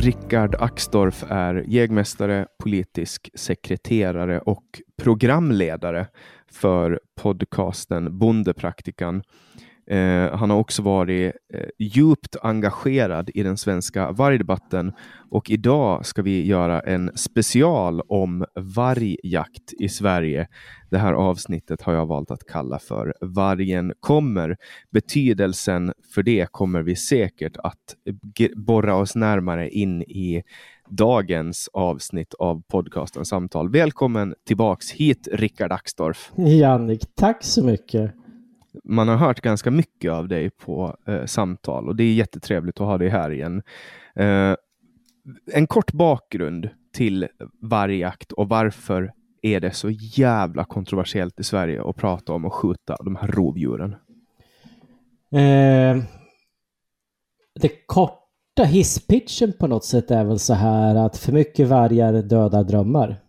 Rickard Axdorff är jägmästare, politisk sekreterare och programledare för podcasten Bondepraktikan. Eh, han har också varit eh, djupt engagerad i den svenska vargdebatten och idag ska vi göra en special om vargjakt i Sverige. Det här avsnittet har jag valt att kalla för Vargen kommer. Betydelsen för det kommer vi säkert att borra oss närmare in i dagens avsnitt av podcasten Samtal. Välkommen tillbaks hit, Rickard Axdorff. Jannik, tack så mycket man har hört ganska mycket av dig på eh, samtal och det är jättetrevligt att ha dig här igen. Eh, en kort bakgrund till vargjakt och varför är det så jävla kontroversiellt i Sverige att prata om att skjuta de här rovdjuren? Eh, det korta hisspitchen på något sätt är väl så här att för mycket vargar dödar drömmar.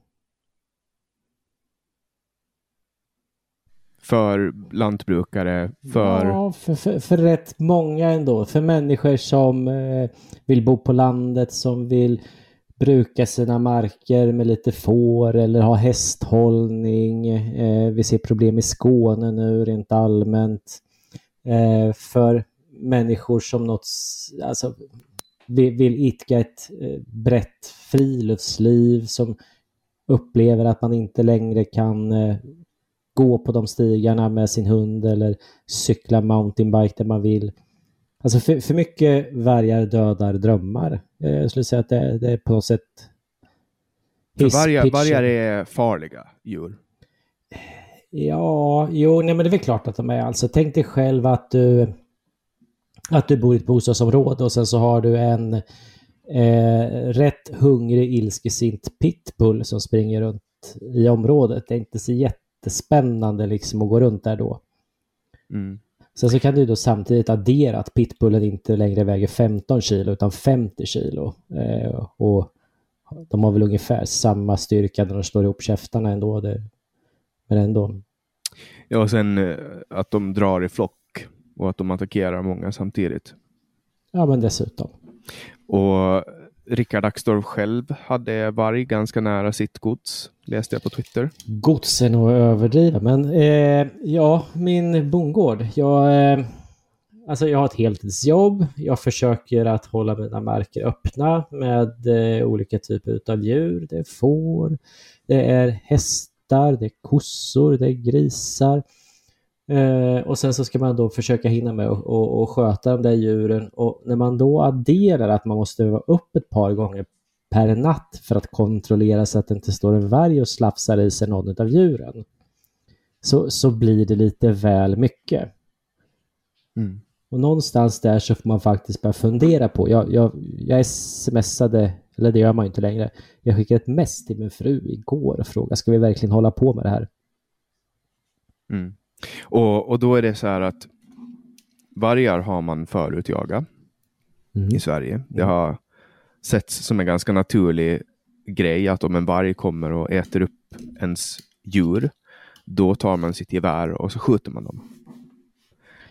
För lantbrukare, för... Ja, för, för, för rätt många ändå. För människor som eh, vill bo på landet, som vill bruka sina marker med lite får eller ha hästhållning. Eh, vi ser problem i Skåne nu rent allmänt. Eh, för människor som något, alltså, vill, vill idka ett eh, brett friluftsliv som upplever att man inte längre kan eh, gå på de stigarna med sin hund eller cykla mountainbike där man vill. Alltså för, för mycket vargar dödar drömmar. Eh, Jag skulle säga att det, det är på något sätt vargar, vargar är farliga djur. Ja, jo, nej men det är väl klart att de är. Alltså tänk dig själv att du att du bor i ett bostadsområde och sen så har du en eh, rätt hungrig, ilskesint pitbull som springer runt i området. Det är inte så jättespännande liksom att gå runt där då. Mm. Sen så kan du då samtidigt addera att pitbullen inte längre väger 15 kilo utan 50 kilo. Eh, och de har väl ungefär samma styrka när de slår ihop käftarna ändå. Det, men ändå. Ja, och sen eh, att de drar i flock och att de attackerar många samtidigt. Ja, men dessutom. Och Rickard Axdorff själv hade varg ganska nära sitt gods, läste jag på Twitter. Gods är nog att överdriva, men eh, ja, min bondgård. Jag, eh, alltså jag har ett heltidsjobb. Jag försöker att hålla mina marker öppna med eh, olika typer av djur. Det är får, det är hästar, det är kossor, det är grisar. Eh, och sen så ska man då försöka hinna med och, och, och sköta de där djuren. Och när man då adderar att man måste vara upp ett par gånger per natt för att kontrollera så att det inte står en varg och slafsar i sig någon av djuren. Så, så blir det lite väl mycket. Mm. Och någonstans där så får man faktiskt börja fundera på. Jag, jag, jag smsade Eller det gör man ju inte längre. Jag skickade ett mess till min fru igår och frågade, ska vi verkligen hålla på med det här? Mm. Och, och då är det så här att vargar har man förut jagat Mm. i Sverige. Det har setts som en ganska naturlig grej att om en varg kommer och äter upp ens djur, då tar man sitt gevär och så skjuter man dem.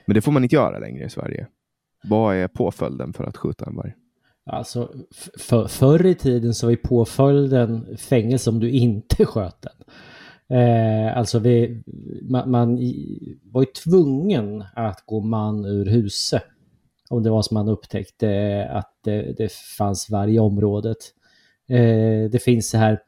Men det får man inte göra längre i Sverige. Vad är påföljden för att skjuta en varg? Alltså, för, förr i tiden så var ju påföljden fängelse om du inte sköt den. Eh, alltså vi, man, man var ju tvungen att gå man ur huset. Om det var som man upptäckte att det, det fanns varg i området. Eh, det finns så här,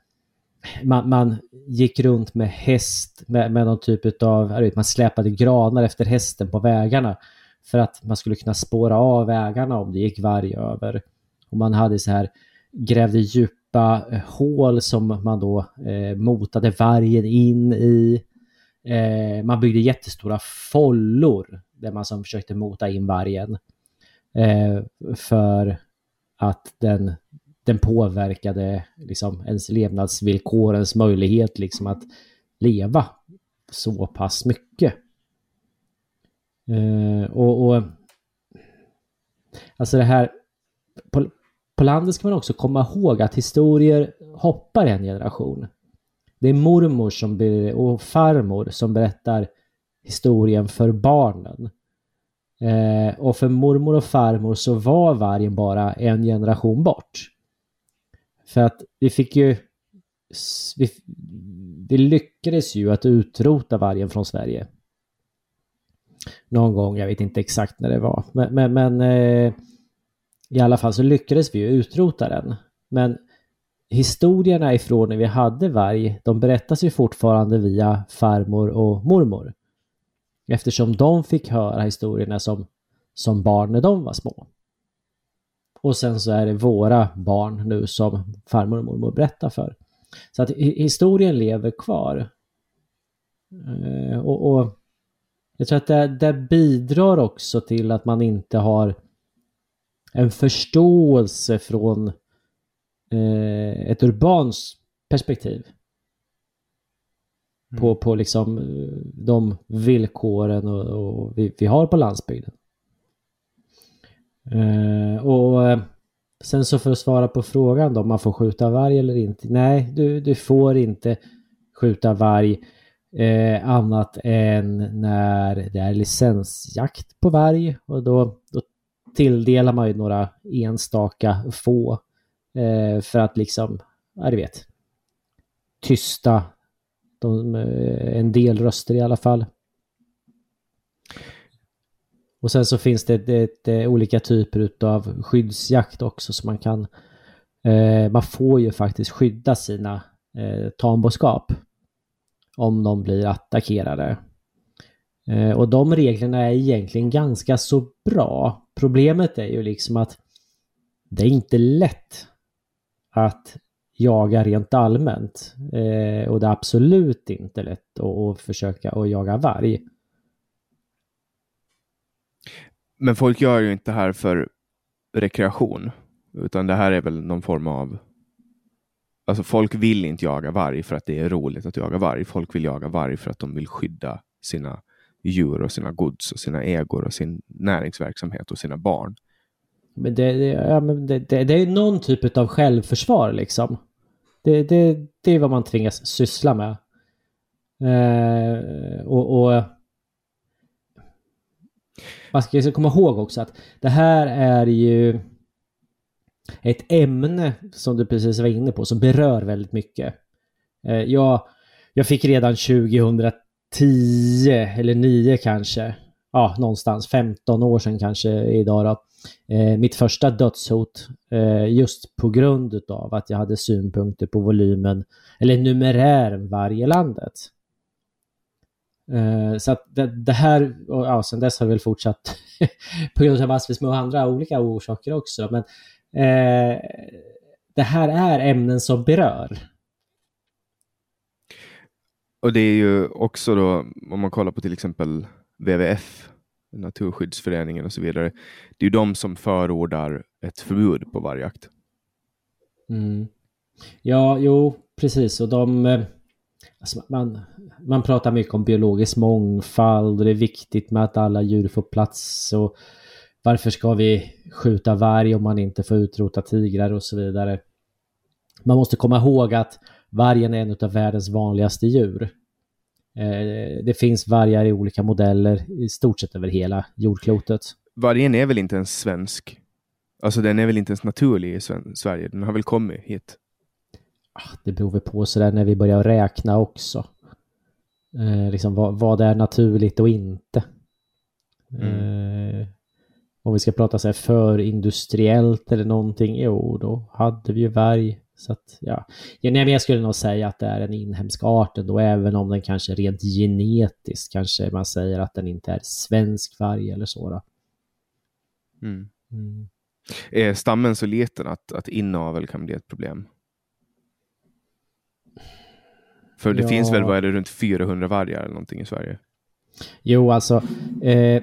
man, man gick runt med häst med, med någon typ av, vet, man släpade granar efter hästen på vägarna. För att man skulle kunna spåra av vägarna om det gick varg över. Och man hade så här, grävde djup eh, hål som man då eh, motade vargen in i. Eh, man byggde jättestora follor där man som försökte mota in vargen. Eh, för att den, den påverkade liksom ens levnadsvillkor, ens möjlighet liksom att leva så pass mycket. Eh, och, och alltså det här på landet ska man också komma ihåg att historier hoppar en generation. Det är mormor som ber, och farmor som berättar historien för barnen. Eh, och för mormor och farmor så var vargen bara en generation bort. För att vi fick ju... Vi, vi lyckades ju att utrota vargen från Sverige. Någon gång, jag vet inte exakt när det var. Men, men, men eh, i alla fall så lyckades vi ju utrota den. Men historierna ifrån när vi hade varg, de berättas ju fortfarande via farmor och mormor. Eftersom de fick höra historierna som, som barn när de var små. Och sen så är det våra barn nu som farmor och mormor berättar för. Så att historien lever kvar. Eh, och, och jag tror att det, det bidrar också till att man inte har en förståelse från eh, ett urbans perspektiv. På, på liksom eh, de villkoren och, och vi, vi har på landsbygden. Eh, och eh, sen så för att svara på frågan då, om man får skjuta varg eller inte. Nej, du, du får inte skjuta varg eh, annat än när det är licensjakt på varg och då tilldelar man ju några enstaka få eh, för att liksom, ja du vet, tysta de, eh, en del röster i alla fall. Och sen så finns det, det, det eh, olika typer av skyddsjakt också så man kan eh, man får ju faktiskt skydda sina eh, tamboskap om de blir attackerade. Eh, och de reglerna är egentligen ganska så bra. Problemet är ju liksom att det är inte lätt att jaga rent allmänt. Eh, och det är absolut inte lätt att, att försöka att jaga varg. Men folk gör ju inte det här för rekreation, utan det här är väl någon form av... Alltså folk vill inte jaga varg för att det är roligt att jaga varg. Folk vill jaga varg för att de vill skydda sina djur och sina gods och sina ägor och sin näringsverksamhet och sina barn. Men det, det, ja, men det, det, det är någon typ av självförsvar liksom. Det, det, det är vad man tvingas syssla med. Eh, och, och man ska komma ihåg också att det här är ju ett ämne som du precis var inne på som berör väldigt mycket. Eh, jag, jag fick redan 2010 eller 9 kanske, ja någonstans 15 år sedan kanske idag då, eh, mitt första dödshot eh, just på grund av att jag hade synpunkter på volymen eller numerären varje landet. Eh, så att det, det här, och ja, sen dess har det väl fortsatt på grund av massvis med andra olika orsaker också. Men eh, det här är ämnen som berör. Och det är ju också då, om man kollar på till exempel WWF, Naturskyddsföreningen och så vidare. Det är ju de som förordar ett förbud på vargjakt. Mm. Ja, jo, precis. Och de... Eh, alltså man, man pratar mycket om biologisk mångfald och det är viktigt med att alla djur får plats. Och varför ska vi skjuta varg om man inte får utrota tigrar och så vidare. Man måste komma ihåg att vargen är en av världens vanligaste djur. Eh, Det finns vargar i olika modeller i stort sett över hela jordklotet. Vargen är väl inte ens svensk? Alltså den är väl inte ens naturlig i Sverige? Den har väl kommit hit? Ah, Det beror väl på sådär när vi börjar räkna också. Eh, liksom vad, vad är naturligt och inte. Eh, om vi ska prata så här för industriellt eller någonting, jo då hade vi ju varg. Så att, ja. jag skulle nog säga att det är en inhemsk art ändå, även om den kanske rent genetiskt kanske man säger att den inte är svensk varg eller så. Mm. Mm. Är stammen så liten att, att inavel kan bli ett problem? För det Ja. finns väl, vad är det, runt 400 vargar eller någonting i Sverige? Jo, alltså eh,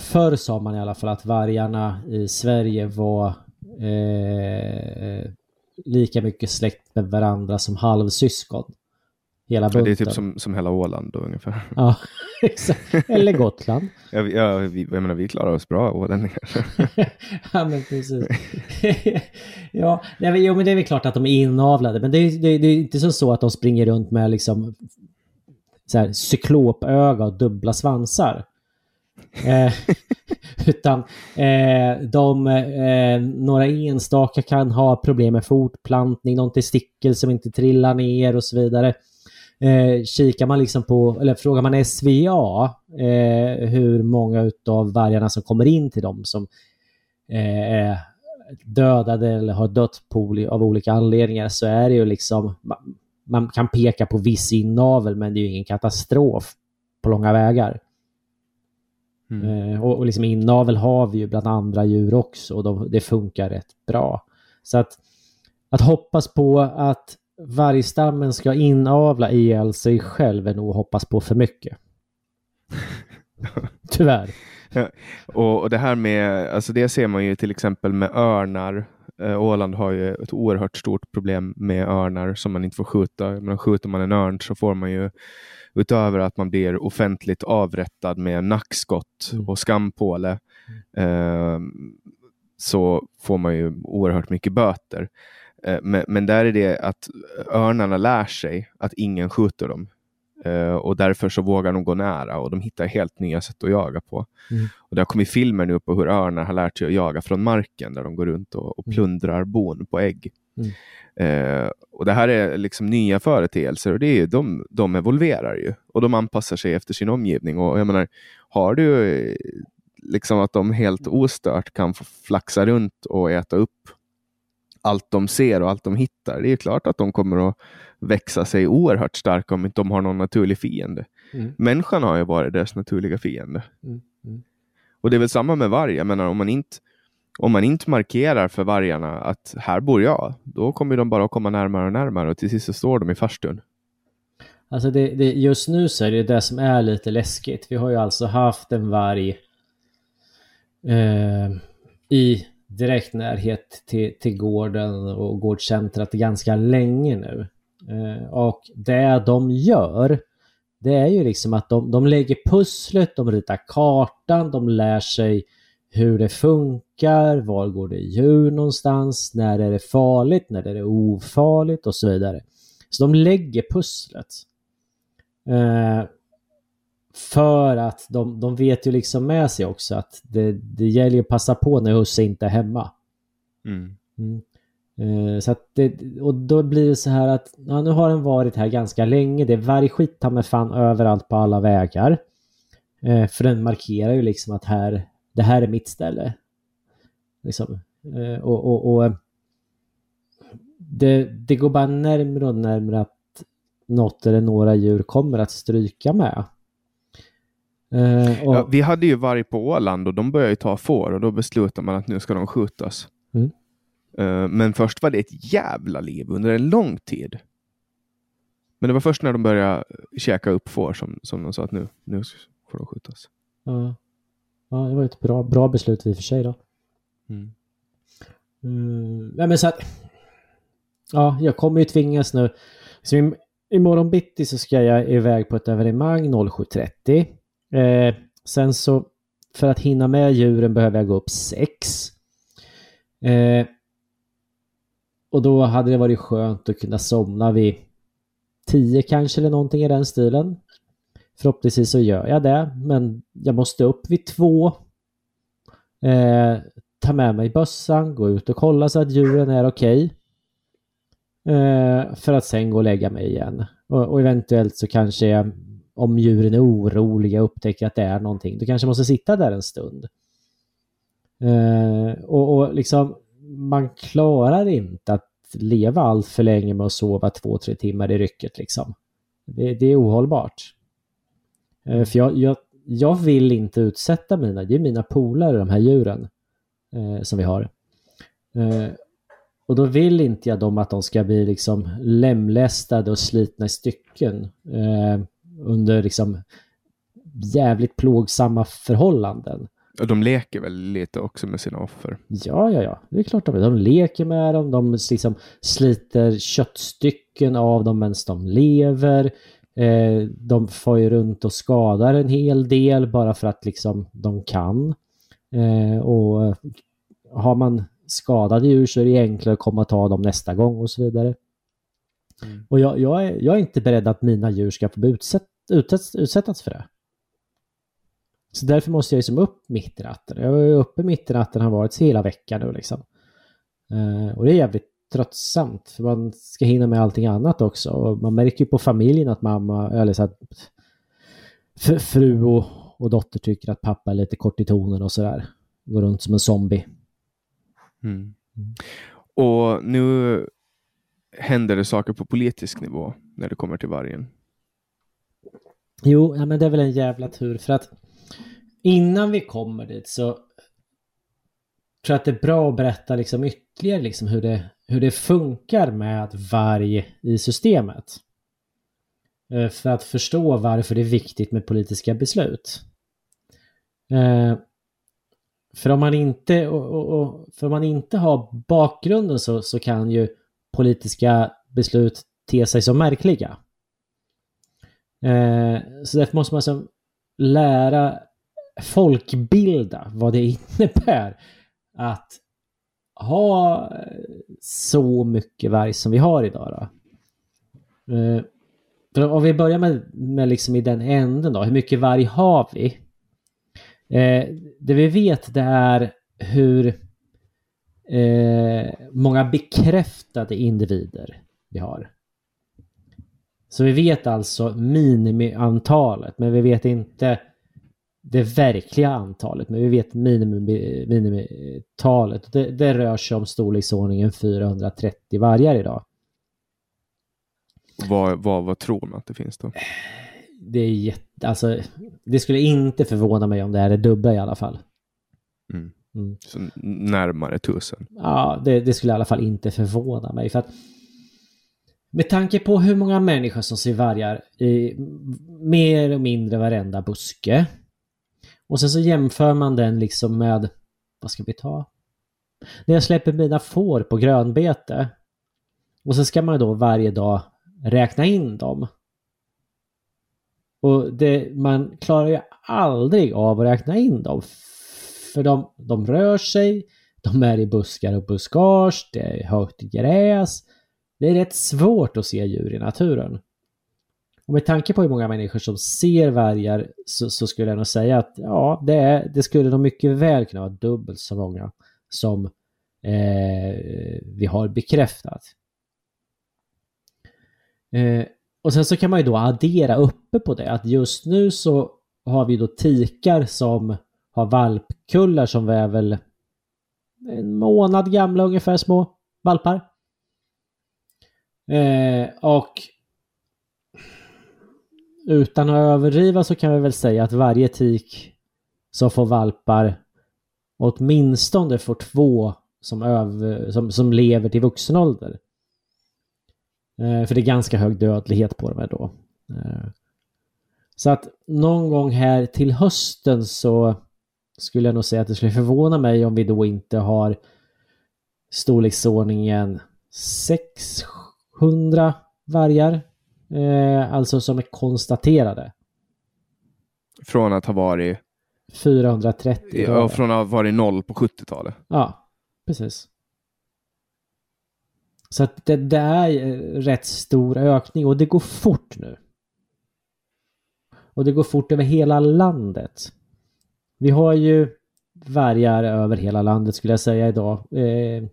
förr sa man i alla fall att vargarna i Sverige var eh, lika mycket släkt med varandra som halvsyskon. Hela Ja, bunten. det är typ som, som hela Åland då ungefär. Ja, exakt. Eller Gotland. Ja, ja, vi, jag menar, vi klarar oss bra ålänningar. ja, men precis. ja, nej, men, jo, men det är väl klart att de är inavlade. Men det är, det, det är inte så, så att de springer runt med liksom så här, cyklopöga och dubbla svansar. Eh, utan eh, de, eh, några enstaka kan ha problem med fortplantning, någon testikel som inte trillar ner och så vidare. Eh, kikar man liksom på, eller frågar man SVA eh, hur många utav vargarna som kommer in till dem som eh, är dödade eller har dött på, av olika anledningar så är det ju liksom man, man kan peka på viss inavel men det är ju ingen katastrof på långa vägar. Eh, och, och liksom inavel har vi ju bland andra djur också och de, det funkar rätt bra. Så att, att hoppas på att vargstammen ska inavla ihjäl sig själv är nog att hoppas på för mycket. Tyvärr. och, och det här med, alltså det ser man ju till exempel med örnar. Eh, Åland har ju ett oerhört stort problem med örnar som man inte får skjuta. Men skjuter man en örn så får man ju utöver att man blir offentligt avrättad med nackskott Mm. och skampåle eh, så får man ju oerhört mycket böter. Eh, men, men där är det att örnarna lär sig att ingen skjuter dem. Eh, och därför så vågar de gå nära och de hittar helt nya sätt att jaga på. Mm. Och det har kommit filmer nu på hur örnar har lärt sig att jaga från marken där de går runt och, och Mm. plundrar bon på ägg. Mm. Eh, och det här är liksom nya företeelser och det är ju, de, de evolverar ju och de anpassar sig efter sin omgivning. Och jag menar, har du eh, liksom att de helt ostört kan få flaxa runt och äta upp allt de ser och allt de hittar. Det är klart att de kommer att växa sig oerhört starka om inte de har någon naturlig fiende. Mm. Människan har ju varit deras naturliga fiende. Mm. Mm. Och det är väl samma med varg. Jag menar, om man inte om man inte markerar för vargarna att här bor jag, då kommer de bara att komma närmare och närmare och till sist så står de i farstun. Alltså det, det, just nu så är det det som är lite läskigt. Vi har ju alltså haft en varg eh, i direkt närhet till, till gården och gårdcentret ganska länge nu. Eh, och det de gör, det är ju liksom att de, de lägger pusslet, de ritar kartan, de lär sig hur det funkar, var går det djur någonstans, när är det farligt, när är det ofarligt och så vidare. Så de lägger pusslet. Eh, för att de, de vet ju liksom med sig också att det, det gäller ju att passa på när husse inte är hemma. Mm. Mm. Eh, så det, och då blir det så här att ja, nu har den varit här ganska länge. Det är vargskit ta med fan överallt på alla vägar. Eh, för den markerar ju liksom att här, det här är mitt ställe. Liksom. Eh, och och, och eh, det, det går bara närmare och närmare att något eller några djur kommer att stryka med. Eh, och, Ja, vi hade ju varg på Åland och de började ju ta får och då beslutade man att nu ska de skjutas. Mm. Eh, men först var det ett jävla liv under en lång tid. Men det var först när de började käka upp får som, som de sa att nu, nu får de skjutas. ja, ja, det var ett bra, bra beslut i och för sig då. Mm. Mm, nej, men så att, ja, jag kommer ju tvingas nu. Så im imorgon bitti så ska jag iväg på ett evenemang 07.30. Eh, sen så för att hinna med djuren behöver jag gå upp 6. Eh, och då hade det varit skönt att kunna somna vid 10 kanske eller någonting i den stilen. Förhoppningsvis så gör jag det, men jag måste upp vid 2. Eh, ta med mig bössan, gå ut och kolla så att djuren är okej. Okay. Eh, för att sen gå och lägga mig igen. Och, och, eventuellt så kanske jag, om djuren är oroliga och upptäcker att det är någonting, Du kanske måste sitta där en stund. Eh, och, och liksom, man klarar inte att leva allt för länge med att sova två, tre timmar i rycket liksom. Det, det är ohållbart. Eh, för jag, jag, jag vill inte utsätta mina, det är mina polare de här djuren eh, som vi har. Eh, och då vill inte jag dem att de ska bli liksom lemlästade och slitna i stycken eh, under liksom jävligt plågsamma förhållanden. Och de leker väl lite också med sina offer? Ja, ja, ja. Det är klart de De leker med dem, de liksom sliter köttstycken av dem medan de lever. Eh, de får ju runt och skadar en hel del bara för att liksom de kan. Eh, och har man skadade djur så är det enklare att komma och ta dem nästa gång och så vidare. Mm. Och jag, jag, är, jag är inte beredd att mina djur ska få utsätt, utsätt, utsättas för det. Så därför måste jag liksom upp mitt i natten. Jag är uppe mitt i natten har varit hela veckan nu liksom. Uh, och det är jävligt tröttsamt för man ska hinna med allting annat också. Och man märker ju på familjen att mamma, eller så att fru och, och dotter tycker att pappa är lite kort i tonen och sådär. Går runt som en zombie. Mm. Och nu händer det saker på politisk nivå när det kommer till vargen. Jo, ja, men det är väl en jävla tur för att innan vi kommer dit så tror jag att det är bra att berätta liksom ytterligare liksom hur, det, hur det funkar med varg i systemet. Eh, för att förstå varför det är viktigt med politiska beslut. Eh, för om man inte, och, och, och, för om man inte har bakgrunden så, så kan ju politiska beslut te sig som märkliga. Eh, så därför måste man som lära folkbilda vad det innebär att ha så mycket varg som vi har idag. Då. Eh, för om vi börjar med, med liksom i den änden då, hur mycket varg har vi? Eh, det vi vet det är hur eh, många bekräftade individer vi har. Så vi vet alltså minimiantalet, men vi vet inte det verkliga antalet, men vi vet minimitalet. Det, det rör sig om storleksordningen 430 vargar idag. Vad, vad, vad tror man att det finns då? det är jätte, alltså, det skulle inte förvåna mig om det är det dubbla i alla fall. Mm. Mm. Så närmare tusen? Ja, det, det, skulle i alla fall inte förvåna mig. För att med tanke på hur många människor som ser vargar i mer och mindre varenda buske. Och sen så jämför man den liksom med, vad ska vi ta? När jag släpper mina får på grönbete. Och så ska man då varje dag räkna in dem. Och det, man klarar ju aldrig av att räkna in dem. För de, de rör sig, de är i buskar och buskage, det är högt gräs. Det är rätt svårt att se djur i naturen. Och med tanke på hur många människor som ser vargar så, så skulle jag nog säga att ja, det, är, det skulle nog mycket väl kunna vara dubbelt så många som eh, vi har bekräftat. Eh, och sen så kan man ju då addera uppe på det att just nu så har vi då tikar som har valpkullar som är väl en månad gamla ungefär små valpar. Eh, och utan att överdriva så kan vi väl säga att varje tik som får valpar åtminstone får två som, öv, som, som lever till vuxen ålder. Eh, för det är ganska hög dödlighet på dem här då. Eh, så att någon gång här till hösten så skulle jag nog säga att det skulle förvåna mig om vi då inte har storleksordningen 600 vargar. Eh, alltså som är konstaterade. Från att ha varit 430. Ja, från att ha varit noll på 70-talet. Ja, precis. Så att det, det är rätt stor ökning och det går fort nu. Och det går fort över hela landet. Vi har ju vargar över hela landet skulle jag säga idag. Eh,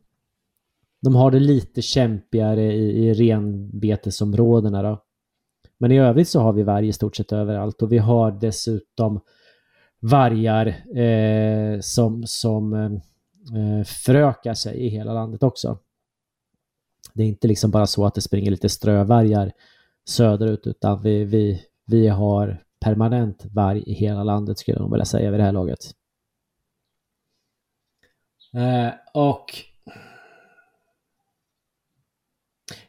de har det lite kämpigare i, i renbetesområdena då. Men i övrigt så har vi varg i stort sett överallt och vi har dessutom vargar eh, som, som eh, förökar sig i hela landet också. Det är inte liksom bara så att det springer lite strövargar söderut utan vi, vi, vi har permanent varg i hela landet skulle jag nog vilja säga vid det här laget. Eh, och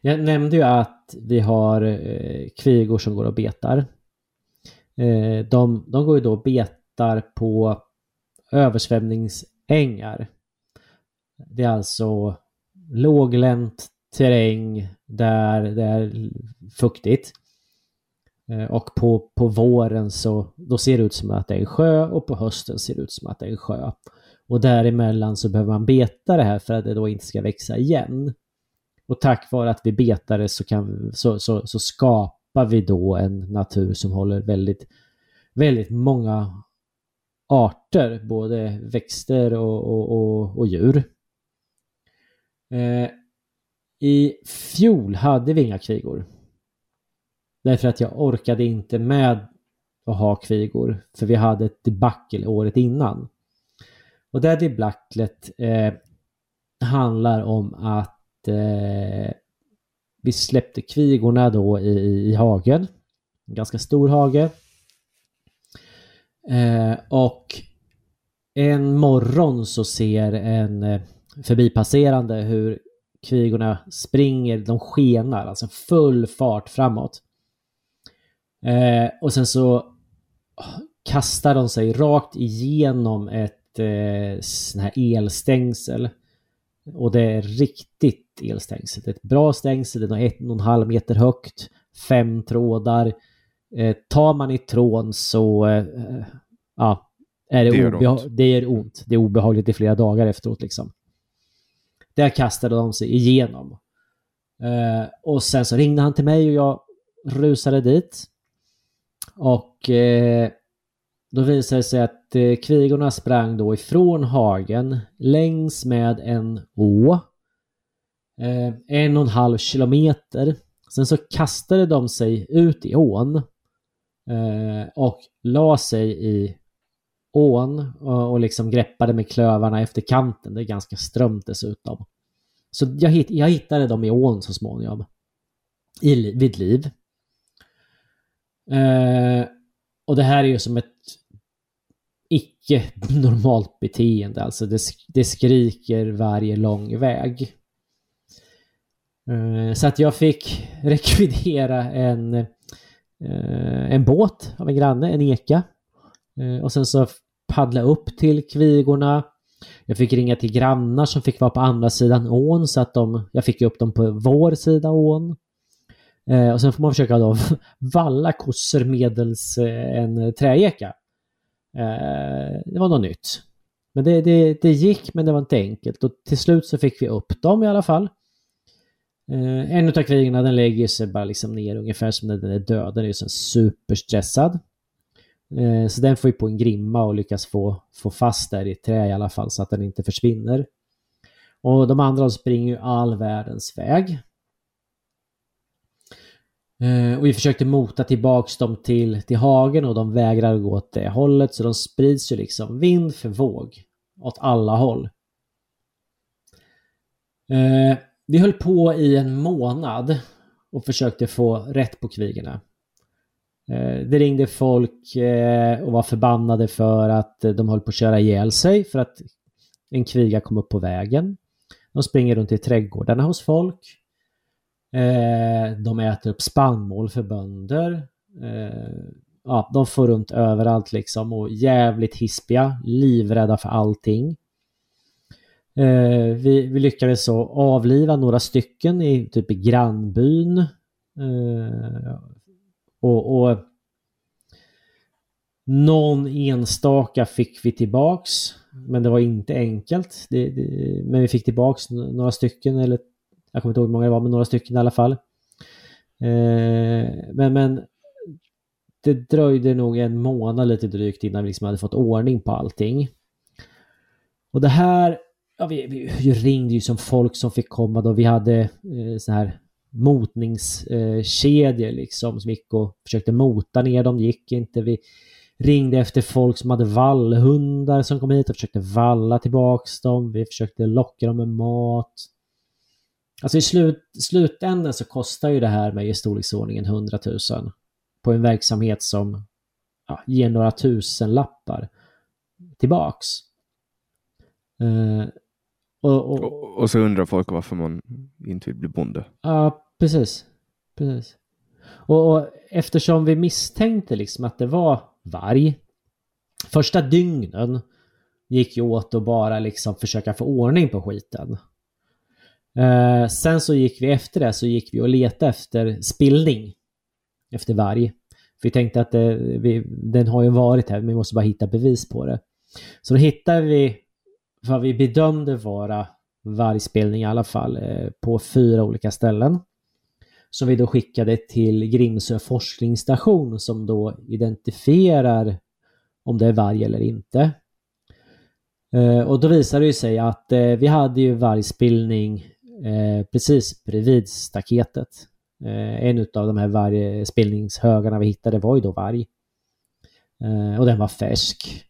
jag nämnde ju att vi har eh, kvigor som går och betar. Eh, de, de går ju då och betar på översvämningsängar. Det är alltså låglänt terräng där det är fuktigt. Eh, och på, på våren så då ser det ut som att det är en sjö och på hösten ser det ut som att det är en sjö. Och däremellan så behöver man beta det här för att det då inte ska växa igen. Och tack vare att vi betar det så, kan, så, så, så skapar vi då en natur som håller väldigt, väldigt många arter, både växter och, och, och, och djur. Eh, I fjol hade vi inga kvigor. Därför att jag orkade inte med att ha kvigor. För vi hade ett debacle året innan. Och det debaclet eh, handlar om att eh, vi släppte kvigorna då i, i hagen. En ganska stor hage. Eh, och en morgon så ser en eh, förbipasserande hur kvigorna springer, de skenar, alltså full fart framåt. Eh, och sen så kastar de sig rakt igenom ett eh, sån här elstängsel. Och det är riktigt elstängsel. Det är ett bra stängsel, det är ett och en halv meter högt, fem trådar. Eh, tar man i trån så eh, ja, är det, det, gör ont. det gör ont. Det är obehagligt i flera dagar efteråt liksom. Där kastade de sig igenom. Eh, och sen så ringde han till mig och jag rusade dit. Och eh, då visade det sig att eh, kvigorna sprang då ifrån hagen längs med en å. Eh, en och en halv kilometer. Sen så kastade de sig ut i ån. Eh, och la sig i ån och, och liksom greppade med klövarna efter kanten. Det är ganska strömt dessutom. Så jag, hitt, jag hittade dem i ån så småningom. I, vid liv. Eh, och det här är ju som ett icke normalt beteende. Alltså det, det skriker varje lång väg. Eh, så att jag fick rekvidera en, eh, en båt av en granne, en eka. Eh, och sen så paddla upp till kvigorna. Jag fick ringa till grannar som fick vara på andra sidan ån så att de, jag fick upp dem på vår sida ån. Eh, och sen får man försöka då valla kossor medels eh, en träeka. Eh, det var något nytt. Men det, det, det gick men det var inte enkelt och till slut så fick vi upp dem i alla fall. Eh, en av kvigorna den lägger sig bara liksom ner ungefär som när den är död. Den är ju så superstressad. Eh, så den får ju på en grimma och lyckas få, få fast där i trä i alla fall så att den inte försvinner. Och de andra springer ju all världens väg. Eh, och vi försökte mota tillbaks dem till, till hagen och de vägrar gå åt det hållet så de sprids ju liksom vind för våg åt alla håll. Eh, vi höll på i en månad och försökte få rätt på kvigorna. Eh, det ringde folk eh, och var förbannade för att de höll på att köra ihjäl sig för att en kviga kom upp på vägen. De springer runt i trädgårdarna hos folk. Eh, de äter upp spannmål för bönder. Eh, ja, de får runt överallt liksom och jävligt hispiga, livrädda för allting. Eh, vi, vi lyckades så avliva några stycken i typ i grannbyn. Eh, och, och någon enstaka fick vi tillbaks. Men det var inte enkelt. Det, det, men vi fick tillbaks några stycken, eller jag kommer inte ihåg hur många det var, men några stycken i alla fall. Eh, men, men det dröjde nog en månad lite drygt innan vi liksom hade fått ordning på allting. Och det här, ja, vi, vi, ringde ju som folk som fick komma då. Vi hade eh, så här motningskedjor eh, liksom som gick och försökte mota ner dem. Det gick inte. Vi ringde efter folk som hade vallhundar som kom hit och försökte valla tillbaks dem. Vi försökte locka dem med mat. Alltså i slut, slutändan så kostar ju det här med i storleksordningen 100 000 på en verksamhet som ja, ger några tusen lappar tillbaks. Uh, och, och, och, och, så undrar folk varför man inte vill bli bonde. Ja, precis. precis. Och, och, eftersom vi misstänkte liksom att det var varg. Första dygnen gick ju åt att bara liksom försöka få ordning på skiten. Eh, sen så gick vi efter det så gick vi och letade efter spillning. Efter varg. För vi tänkte att det, vi, den har ju varit här, men vi måste bara hitta bevis på det. Så då hittade vi vad vi bedömde vara vargspillning i alla fall eh, på fyra olika ställen. Som vi då skickade till Grimsö forskningsstation som då identifierar om det är varg eller inte. Eh, och då visade det sig att eh, vi hade ju vargspillning Eh, precis bredvid staketet. Eh, en av de här vargspillningshögarna vi hittade var ju då varg. Eh, och den var färsk.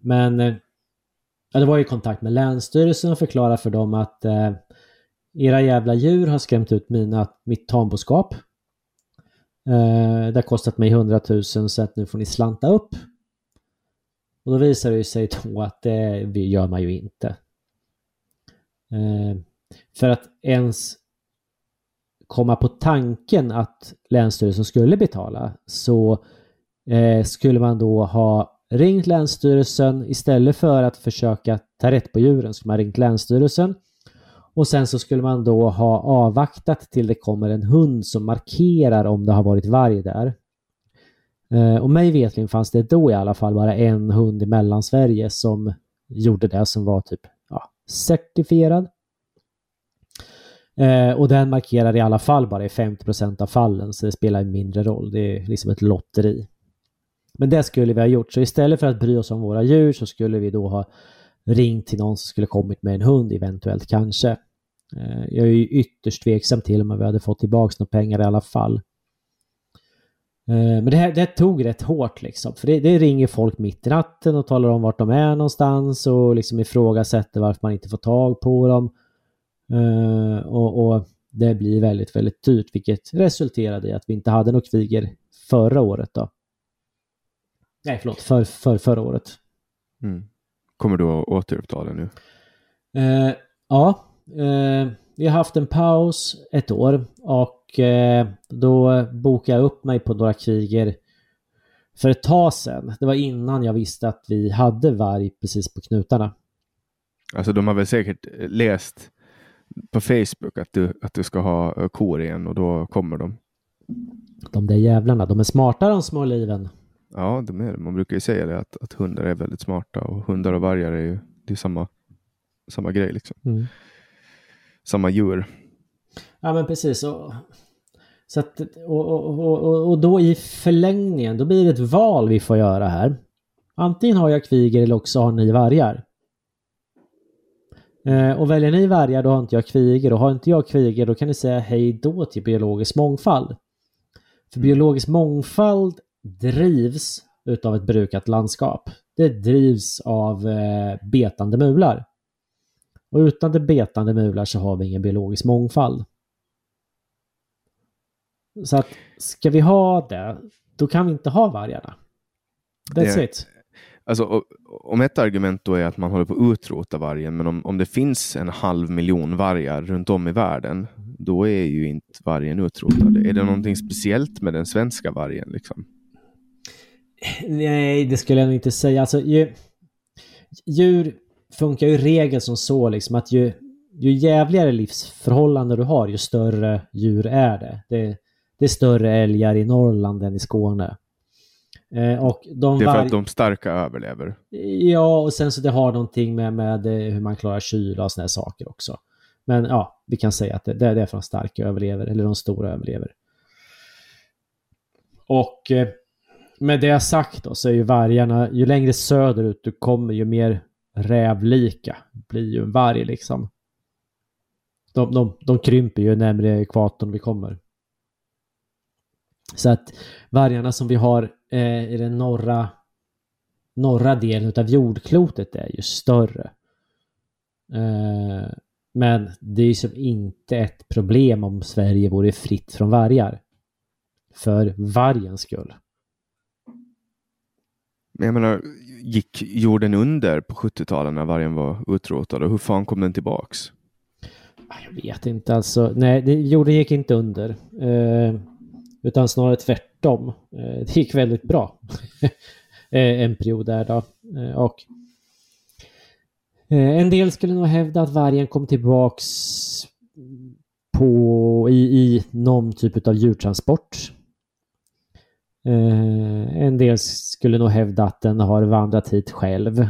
Men Ja, det var ju kontakt med Länsstyrelsen och förklarade för dem att eh, era jävla djur har skrämt ut mina, mitt tamboskap. Eh, det har kostat mig 100 000 så att nu får ni slanta upp. Och då visar det sig då att det gör man ju inte. Eh, för att ens komma på tanken att Länsstyrelsen skulle betala så eh, skulle man då ha ringt Länsstyrelsen istället för att försöka ta rätt på djuren. Skulle man ringt Länsstyrelsen och sen så skulle man då ha avvaktat till det kommer en hund som markerar om det har varit varg där. Eh, och mig vetligen fanns det då i alla fall bara en hund i Mellansverige som gjorde det som var typ certifierad. Eh, och den markerar i alla fall bara i 50% av fallen så det spelar mindre roll. Det är liksom ett lotteri. Men det skulle vi ha gjort. Så istället för att bry oss om våra djur så skulle vi då ha ringt till någon som skulle kommit med en hund eventuellt kanske. Eh, jag är ju ytterst tveksam till om vi hade fått tillbaka några pengar i alla fall. Eh, men det här det tog rätt hårt liksom. För det, det, ringer folk mitt i natten och talar om vart de är någonstans och liksom ifrågasätter varför man inte får tag på dem. Eh, och, och det blir väldigt, väldigt dyrt vilket resulterade i att vi inte hade något kviger förra året då. Nej, förlåt. För, för förra året. Mm. Kommer du att återuppta det nu? Eh, ja. Eh, vi har haft en paus ett år och eh, då bokade jag upp mig på några kriger för ett tag sedan. Det var innan jag visste att vi hade varg precis på knutarna. Alltså de har väl säkert läst på Facebook att du, att du ska ha kor igen och då kommer de. De där jävlarna, de är smarta de små liven. Ja, de är, man brukar ju säga det att, att hundar är väldigt smarta och hundar och vargar är ju det är samma, samma grej. liksom. Mm. Samma djur. Ja, men precis. Och, så att, och, och, och, och då i förlängningen, då blir det ett val vi får göra här. Antingen har jag kviger eller också har ni vargar. Eh, och väljer ni vargar då har inte jag kviger och har inte jag kviger då kan ni säga hej då till biologisk mångfald. För mm. biologisk mångfald drivs utav ett brukat landskap. Det drivs av eh, betande mular. Och utan det betande mular så har vi ingen biologisk mångfald. Så att ska vi ha det, då kan vi inte ha vargarna. That's det, it. Alltså, om ett argument då är att man håller på att utrota vargen, men om, om det finns en halv miljon vargar runt om i världen, då är ju inte vargen utrotad. Är det någonting speciellt med den svenska vargen? Liksom? Nej, det skulle jag nog inte säga. Alltså, djur, djur funkar ju regel som så liksom att ju, ju jävligare livsförhållanden du har, ju större djur är det. Det, det är större älgar i Norrland än i Skåne. Eh, och de Det är för varg- att de starka överlever. Ja, och sen så det har någonting med, med hur man klarar kyla och såna här saker också. Men ja, vi kan säga att det, det är för de starka överlever, eller de stora överlever. Och eh, med det sagt då så är ju vargarna, ju längre söderut du kommer ju mer rävlika blir ju en varg liksom. De, de, de krymper ju närmre ekvatorn vi kommer. Så att vargarna som vi har eh, i den norra, norra delen av jordklotet är ju större. Eh, men det är ju som inte ett problem om Sverige vore fritt från vargar. För vargens skull. Men jag menar, gick jorden under på 70-talet när vargen var utrotad och hur fan kom den tillbaks? Ah, jag vet inte alltså. Nej, det, jorden gick inte under. Eh, utan snarare tvärtom. Eh, det gick väldigt bra. eh, en period där då. Eh, och eh, en del skulle nog hävda att vargen kom tillbaks på, i, i någon typ av djurtransport. Eh, en del skulle nog hävda att den har vandrat hit själv.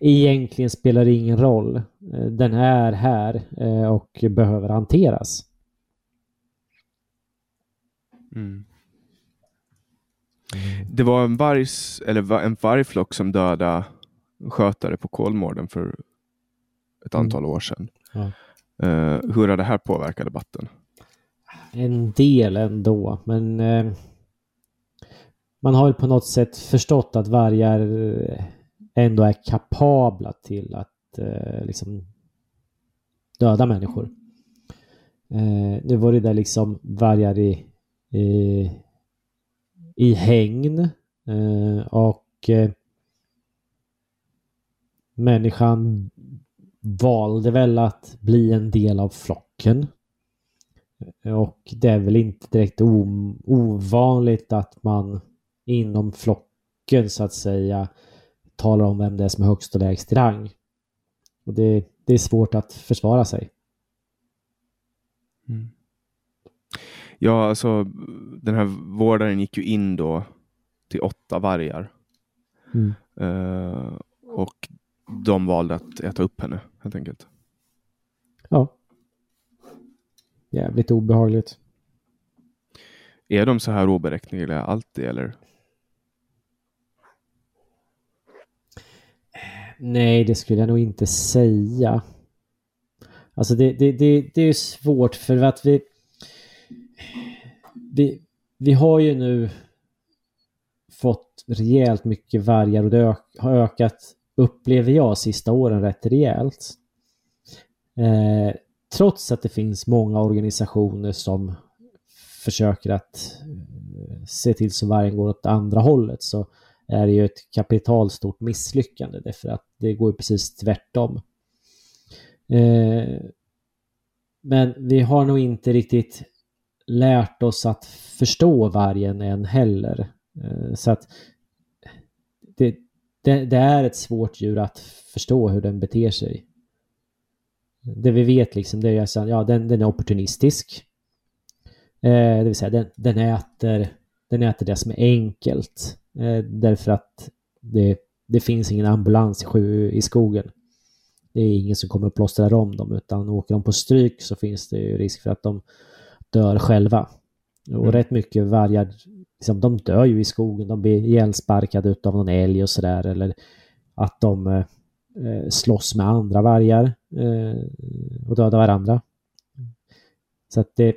Egentligen spelar det ingen roll. Eh, Den är här eh, och behöver hanteras. Mm. Det var en, vargs, eller en vargflock som dödade skötare på Kolmården för ett Mm. antal år sedan. Ja. Hur har det här påverkat debatten? En del ändå, men eh, man har ju på något sätt förstått att vargar eh, ändå är kapabla till att eh, liksom döda människor. Eh, nu var det där liksom vargar i, i, i hägn eh, och eh, människan valde väl att bli en del av flocken. Och det är väl inte direkt ovanligt att man inom flocken så att säga talar om vem det är som är högst och lägst i rang. Och det, det är svårt att försvara sig. Ja, alltså den här vårdaren gick ju in då till åtta vargar. Mm. Eh, och de valde att äta upp henne helt enkelt. Ja. Jävligt obehagligt. Är de så här oberäkneliga alltid eller? Nej, det skulle jag nog inte säga. Alltså det, det, det, det är svårt för att vi, vi... Vi har ju nu fått rejält mycket vargar och det ök, har ökat, upplever jag, sista åren rätt rejält. Eh, trots att det finns många organisationer som försöker att eh, se till så vargen går åt andra hållet så är det ju ett kapitalstort misslyckande därför att det går ju precis tvärtom. Eh, men vi har nog inte riktigt lärt oss att förstå vargen än heller. Eh, så att det, det, det är ett svårt djur att förstå hur den beter sig. Det vi vet liksom det är att ja, den, den är opportunistisk. Eh, det vill säga den, den, äter, den äter det som är enkelt. Eh, därför att det, det finns ingen ambulans i, i skogen. Det är ingen som kommer att plåstra om dem utan åker de på stryk så finns det ju risk för att de dör själva. Och Mm. rätt mycket vargar, liksom, de dör ju i skogen. De blir ihjälsparkade utav någon älg och sådär. Eller att de eh, eh, slåss med andra vargar och dödar varandra. Så att det,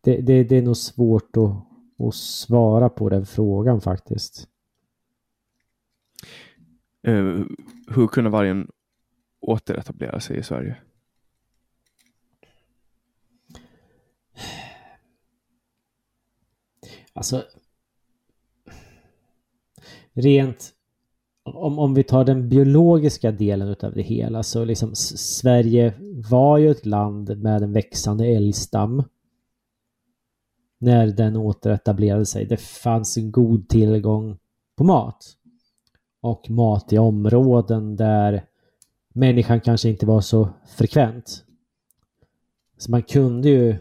det, det, det är nog svårt att, att svara på den frågan faktiskt. Eh, hur kunde vargen återetablera sig i Sverige? Alltså rent om, om vi tar den biologiska delen utav det hela så liksom Sverige var ju ett land med en växande älgstam när den återetablerade sig. Det fanns en god tillgång på mat. och mat i områden där människan kanske inte var så frekvent. Så man kunde ju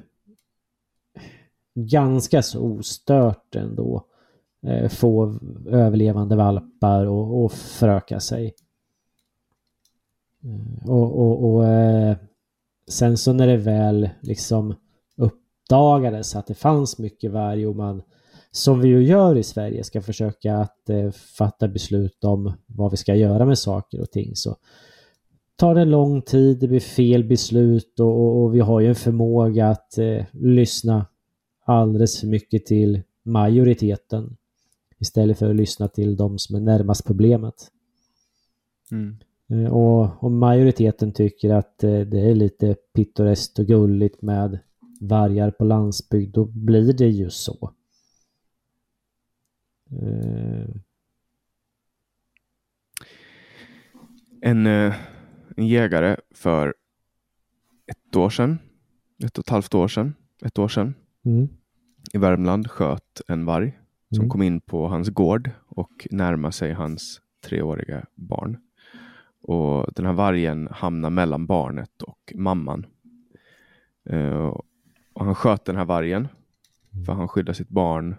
ganska så ostört ändå eh, Eh, få överlevande valpar och, och föröka sig. Eh, och, och, och eh, sen så när det väl liksom uppdagades att det fanns mycket varg och man som vi ju gör i Sverige ska försöka att eh, fatta beslut om vad vi ska göra med saker och ting så tar det lång tid, det blir fel beslut och, och, och vi har ju en förmåga att eh, lyssna alldeles för mycket till majoriteten istället för att lyssna till de som är närmast problemet. Mm. Eh, och om majoriteten tycker att eh, det är lite pittoreskt och gulligt med vargar på landsbygd, då blir det ju så. Eh. En, en jägare för ett år sedan, ett och ett halvt år sedan, ett år sedan mm. i Värmland sköt en varg som mm. kom in på hans gård och närmade sig hans treåriga barn. Och den här vargen hamnar mellan barnet och mamman. Uh, och han sköt den här vargen för han skyddade sitt barn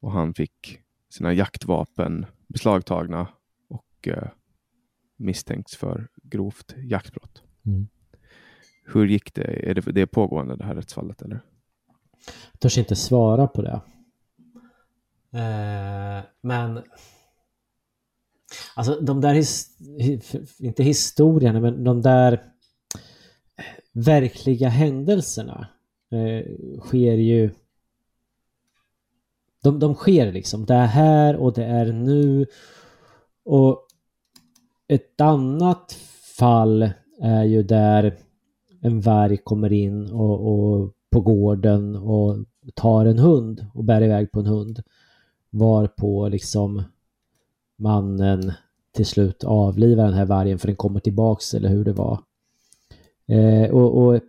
och han fick sina jaktvapen beslagtagna och uh, misstänkts för grovt jaktbrott. Mm. Hur gick det? Är det, det är pågående det här rättsfallet eller? Jag törs inte svara på det. Eh, men Alltså de där, his, inte historierna, men de där verkliga händelserna eh, sker ju de, de sker liksom. Det är här och det är nu. Och ett annat fall är ju där en varg kommer in och, och på gården och tar en hund och bär iväg på en hund. Varpå liksom mannen till slut avlivar den här vargen för den kommer tillbaks eller hur det var. Eh, och, och,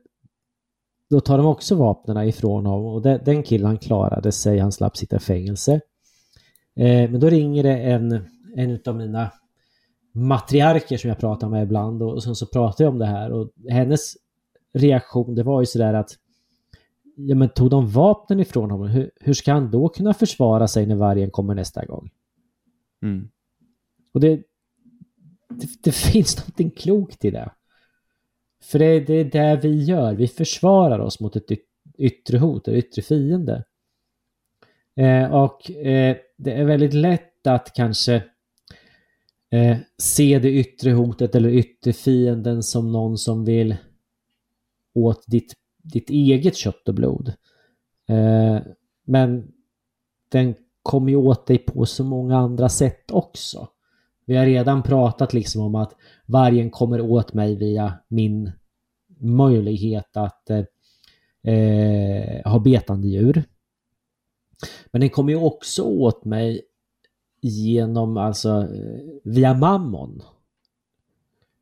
då tar de också vapnen ifrån honom och den, den killen han klarade sig, han slapp sitta i fängelse. Eh, men då ringer det en, en av mina matriarker som jag pratar med ibland och, och sen så pratar jag om det här och hennes reaktion det var ju sådär att ja men tog de vapnen ifrån honom, hur, hur ska han då kunna försvara sig när vargen kommer nästa gång? Mm. Och det, det, det, finns någonting klokt i det. För det, det är det vi gör, vi försvarar oss mot ett yttre hot, ett yttre fiende. Eh, och eh, det är väldigt lätt att kanske eh, se det yttre hotet eller yttre fienden som någon som vill åt ditt, ditt eget kött och blod. Eh, men den kommer ju åt dig på så många andra sätt också. Vi har redan pratat liksom om att vargen kommer åt mig via min möjlighet att eh, ha betande djur. Men den kommer ju också åt mig genom, alltså via mammon.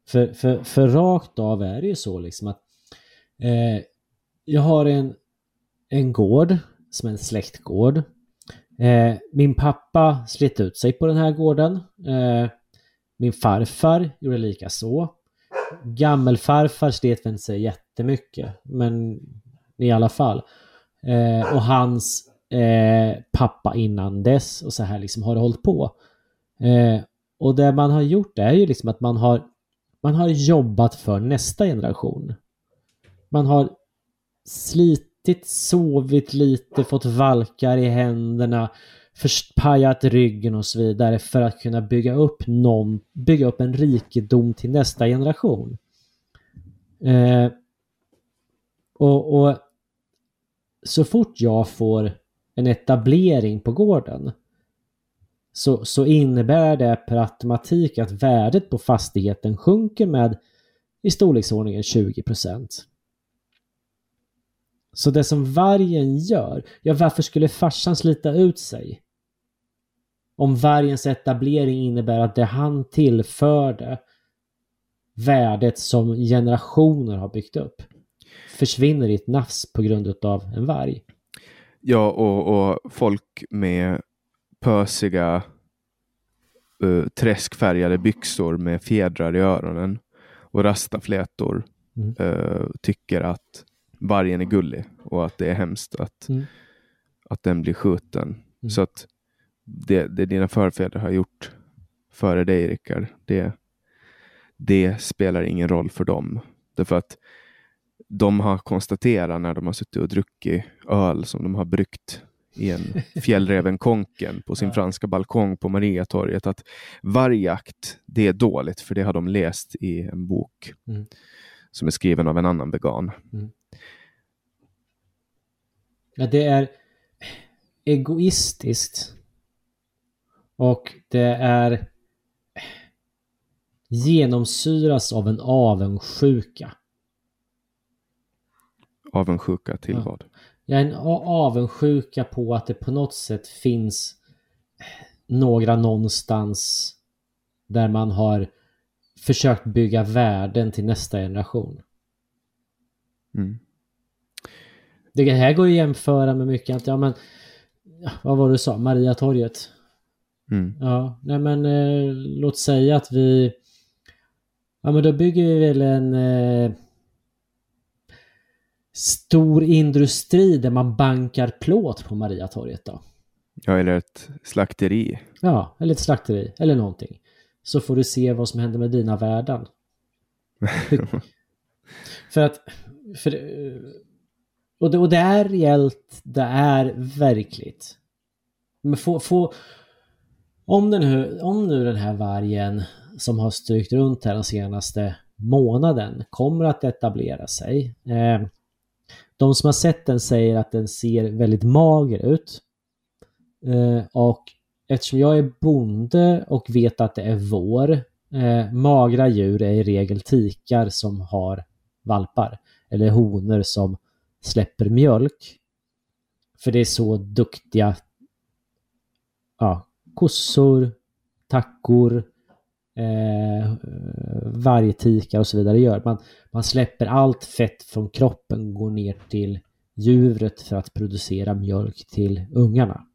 För, för, för rakt av är det ju så liksom att eh, jag har en, en gård som är en släktgård Eh, min pappa slet ut sig på den här gården. Eh, min farfar gjorde lika så. Gammelfarfar slet väl sig jättemycket, men i alla fall. Eh, och hans eh, pappa innan dess och så här liksom har det hållit på. Eh, och det man har gjort är ju liksom att man har man har jobbat för nästa generation. Man har slitit, sovit lite, fått valkar i händerna, pajat ryggen och så vidare för att kunna bygga upp, någon, bygga upp en rikedom till nästa generation. Eh, och, och så fort jag får en etablering på gården så, så innebär det per automatik att värdet på fastigheten sjunker med i storleksordningen 20 procent. Så det som vargen gör, ja varför skulle farsan slita ut sig? Om vargens etablering innebär att det han tillförde värdet som generationer har byggt upp försvinner i ett nafs på grund av en varg. Ja, och, och folk med pösiga uh, träskfärgade byxor med fjädrar i öronen och rastaflätor Mm. uh, tycker att vargen är gullig och att det är hemskt att, Mm. att den blir skjuten. Mm. Så att det, det dina förfäder har gjort före dig, Rickard, det, det spelar ingen roll för dem. Därför att de har konstaterat när de har suttit och druckit öl som de har bryggt i en fjällräven konken på sin Ja. franska balkong på Mariatorget att vargjakt, det är dåligt för det har de läst i en bok Mm. som är skriven av en annan vegan. Ja, det är egoistiskt. Och det är genomsyras av en avundsjuka. Avundsjuka till Ja. vad? Jag är en avundsjuka på att det på något sätt finns några någonstans där man har försökt bygga värden till nästa generation. Mm. Det här går ju att jämföra med mycket att, ja men, vad var det du sa, Mariatorget. Mm. Ja, nej men eh, låt säga att vi, ja men då bygger vi väl en eh, stor industri där man bankar plåt på Mariatorget då. Ja, eller ett slakteri. Ja, eller ett slakteri eller någonting. Så får du se vad som händer med dina värden. för att, för, eh, och, det, och det är reellt, det är verkligt. Men få, få, om, den om nu den här vargen som har strykt runt här den senaste månaden kommer att etablera sig. Eh, de som har sett den säger att den ser väldigt mager ut. Eh, och eftersom jag är bonde och vet att det är vår, eh, magra djur är i regel tikar som har valpar. Eller honor som släpper mjölk. För det är så duktiga ja, kossor, tackor, eh, vargtikar och så vidare gör. Man, man släpper allt fett från kroppen och går ner till djuret för att producera mjölk till ungarna.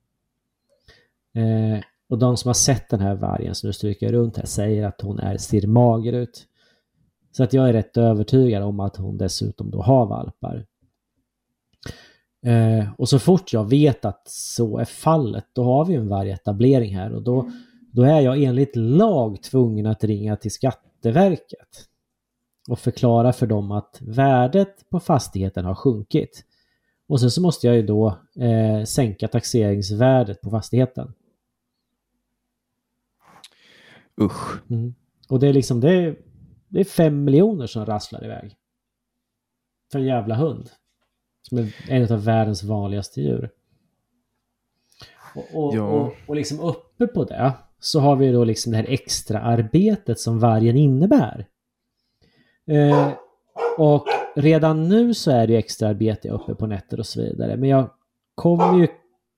Eh, och de som har sett den här vargen som nu stryker runt här säger att hon är, ser mager ut. Så att jag är rätt övertygad om att hon dessutom då har valpar. Eh, och så fort jag vet att så är fallet, då har vi en vargetablering här och då, då är jag enligt lag tvungen att ringa till Skatteverket och förklara för dem att värdet på fastigheten har sjunkit. Och sen så måste jag ju då eh, sänka taxeringsvärdet på fastigheten. Usch. Mm. Och det är liksom det är, det är fem miljoner som rasslar iväg. För en jävla hund. Som är en av världens vanligaste djur. Och, och, Ja. och, och liksom uppe på det så har vi då liksom det här extra arbetet som vargen innebär. Eh, och redan nu så är det ju extra arbete uppe på nätter och så vidare. Men jag kommer ju,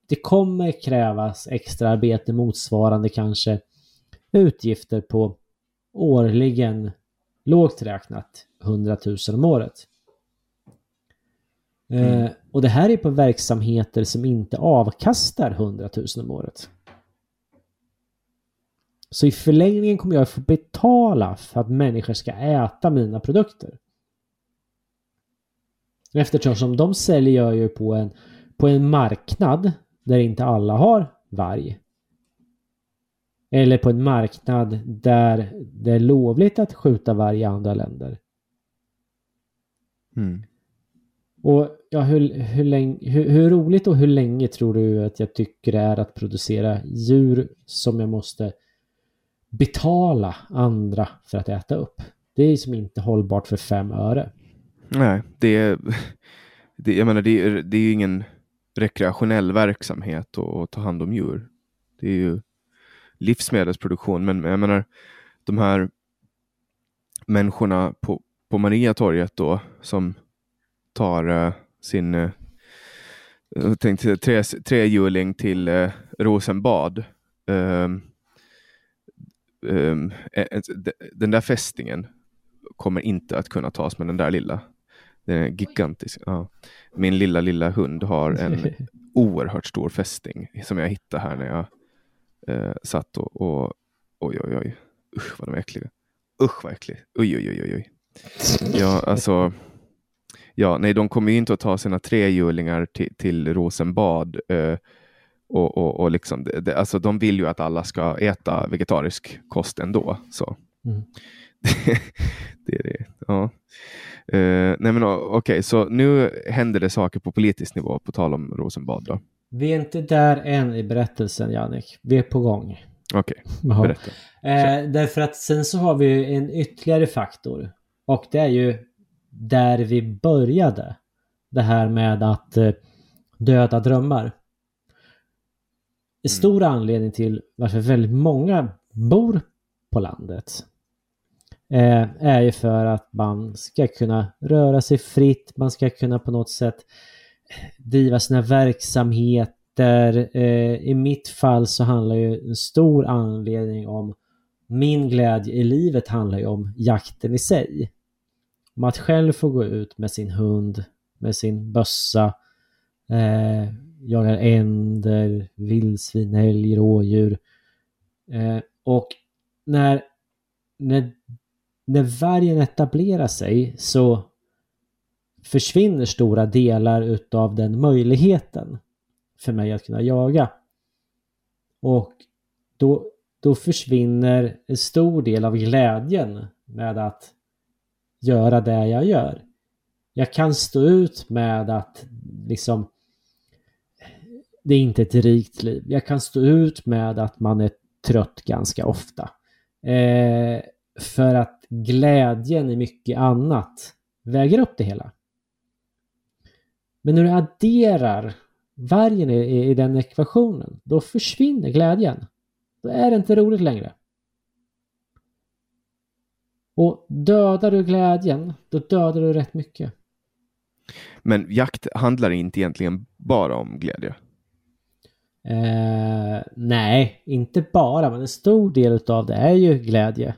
det kommer krävas extra arbete motsvarande kanske utgifter på årligen lågt räknat 100 000 om året. Eh, och det här är på verksamheter som inte avkastar 100 000 om året. Så i förlängningen kommer jag få betala för att människor ska äta mina produkter. Eftersom de säljer ju på en, på en marknad där inte alla har varg. Eller på en marknad där det är lovligt att skjuta varg i andra länder. Mm. Och ja, hur, hur, länge, hur, hur roligt och hur länge tror du att jag tycker det är att producera djur som jag måste betala andra för att äta upp? Det är som inte hållbart för fem öre. Nej, det är, det, jag menar, det, är, det är ju ingen rekreationell verksamhet att, att ta hand om djur. Det är ju livsmedelsproduktion, men jag menar de här människorna på, på Mariatorget då som tar eh, sin jag tänkte, tre, trehjuling till uh, Rosenbad. Um, um, eh, eh, den där fästingen kommer inte att kunna tas med den där lilla. Den är gigantisk. Ja. Min lilla, lilla hund har en oerhört stor fästing som jag hittade här när jag eh, satt och, och oj, oj, oj. Usch vad de är äckliga. Usch vad äckligt. Oj, oj, oj, oj. Ja, alltså. Ja, nej, de kommer ju inte att ta sina trehjulingar till, till Rosenbad. Eh, och, och, och liksom, det, alltså, de vill ju att alla ska äta vegetarisk kost ändå. Så. Mm. det är det. Ja. Uh, nej men okej, okay, så nu händer det saker på politisk nivå på tal om Rosenbad då? Vi är inte där än i berättelsen Jannik. Vi är på gång. Okej, okay. berätta. Eh, därför att sen så har vi en ytterligare faktor. Och det är ju där vi började. Det här med att eh, döda drömmar. En mm. stor mm. anledning till varför väldigt många bor på landet eh, är ju för att man ska kunna röra sig fritt, man ska kunna på något sätt driva sina verksamheter. Eh, I mitt fall så handlar ju en stor anledning om min glädje i livet handlar ju om jakten i sig. Om att själv få gå ut med sin hund, med sin bössa, eh, jagar änder, vildsvin, älg, rådjur. Eh, och när, när när vargen etablerar sig så försvinner stora delar utav den möjligheten för mig att kunna jaga. Och då, då försvinner en stor del av glädjen med att göra det jag gör. Jag kan stå ut med att liksom det är inte ett rikt liv. Jag kan stå ut med att man är trött ganska ofta. Eh, för att glädjen i mycket annat väger upp det hela. Men när du adderar vargen i, i den ekvationen, då försvinner glädjen. Då är det inte roligt längre. Och dödar du glädjen, då dödar du rätt mycket. Men jakt handlar inte egentligen bara om glädje? Eh, nej, inte bara, men en stor del av det är ju glädje.